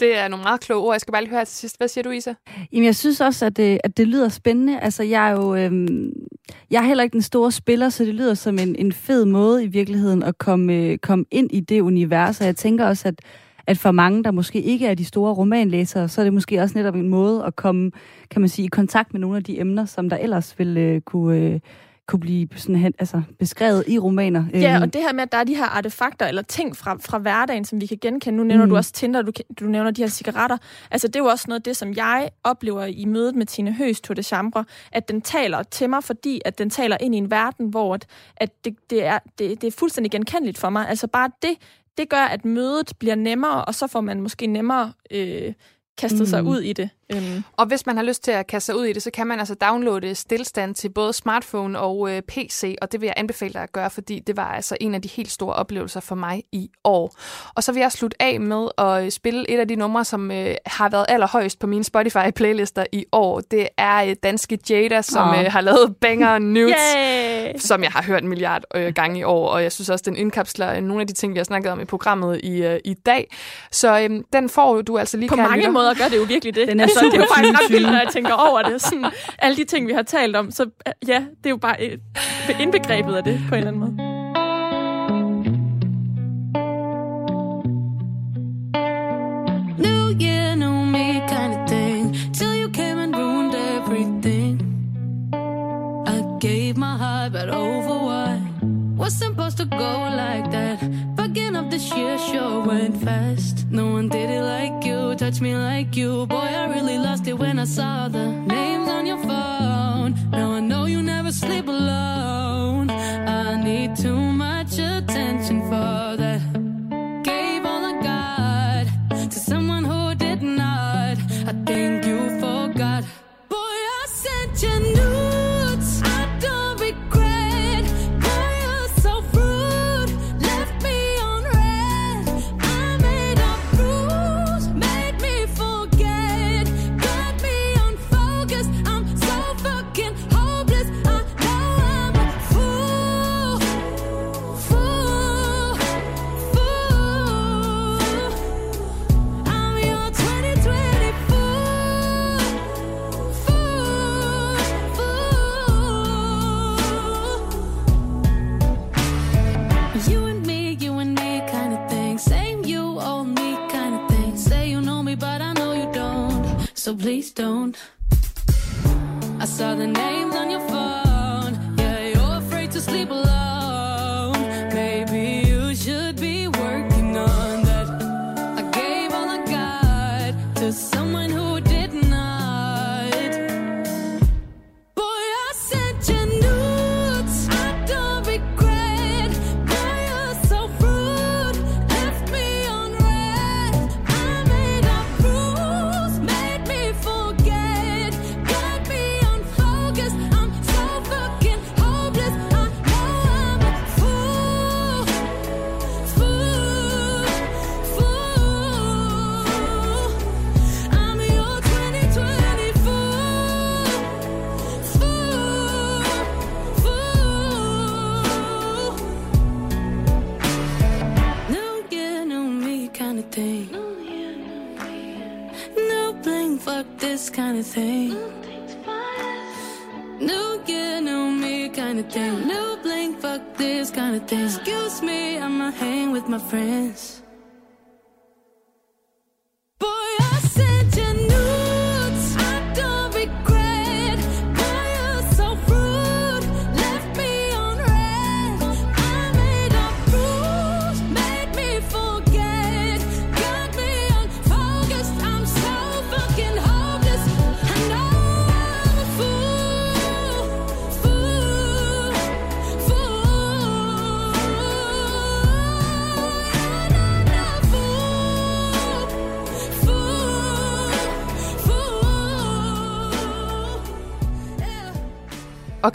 S1: Det er nogle meget kloge ord. Jeg skal bare lige høre til sidst. Hvad siger du, Isa?
S5: Jamen, jeg synes også, at det, at det lyder spændende. Altså, jeg er jo... Øhm, jeg er heller ikke den store spiller, så det lyder som en, en fed måde i virkeligheden at komme, øh, komme ind i det univers. Og jeg tænker også, at, at for mange, der måske ikke er de store romanlæsere, så er det måske også netop en måde at komme, kan man sige, i kontakt med nogle af de emner, som der ellers ville øh, kunne, øh, kunne blive sådan, hen- altså, beskrevet i romaner.
S2: Ja,
S5: Øhm,
S2: og det her med, at der er de her artefakter eller ting fra, fra hverdagen, som vi kan genkende. Nu nævner. Mm. du også Tinder, du, du nævner de her cigaretter. Altså, det er jo også noget af det, som jeg oplever i mødet med Tine Høs Tour de Chambre, at den taler til mig, fordi at den taler ind i en verden, hvor at, at det, det, er, det, det er fuldstændig genkendeligt for mig. Altså bare det, det gør, at mødet bliver nemmere, og så får man måske nemmere øh, kastet mm. sig ud i det. Øhm.
S1: Og hvis man har lyst til at kaste sig ud i det, så kan man altså downloade stillstand til både smartphone og øh, PC, og det vil jeg anbefale dig at gøre, fordi det var altså en af de helt store oplevelser for mig i år. Og så vil jeg slutte af med at øh, spille et af de numre, som øh, har været allerhøjst på mine Spotify-playlister i år. Det er øh, danske Jada, som
S2: Åh.
S1: øh, har lavet Banger *laughs* Nudes, som jeg har hørt en milliard øh, gange i år, og jeg synes også, den indkapsler øh, nogle af de ting, vi har snakket om i programmet i, øh, i dag. Så øh, den får du altså lige,
S2: På mange
S1: lytter.
S2: Måder gør det jo virkelig det.
S5: Den er
S2: altså, det er jo faktisk ret
S5: 2020.
S2: vildt, når jeg tænker over det. Sådan, alle de ting, vi har talt om, så ja, det er jo bare øh, indbegrebet af det på en eller anden måde.
S12: New year, new me kind of thing. Till you came and ruined everything. I gave my heart, but over what? Was supposed to go like that. This year sure went fast. No one did it like you, touched me like you. Boy, I really lost it when I saw the names on your phone. Now I know you never sleep alone. I need too much attention for that. So. I saw the names on your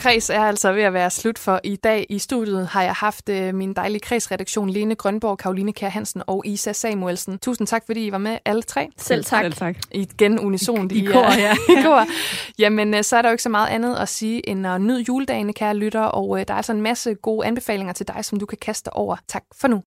S1: kreds er altså ved at være slut for i dag. I studiet har jeg haft øh, min dejlige kredsredaktion Lene Grønborg, Karoline Kjær Hansen og Isa Samuelsen. Tusind tak, fordi I var med alle tre.
S2: Selv tak.
S4: Selv tak.
S1: Igen unison.
S5: I kor,
S1: er-
S5: ja. *laughs*
S1: I kor. Jamen, øh, så er der jo ikke så meget andet at sige end at nyde juledagene, kære lytter. Og øh, der er altså en masse gode anbefalinger til dig, som du kan kaste over. Tak for nu.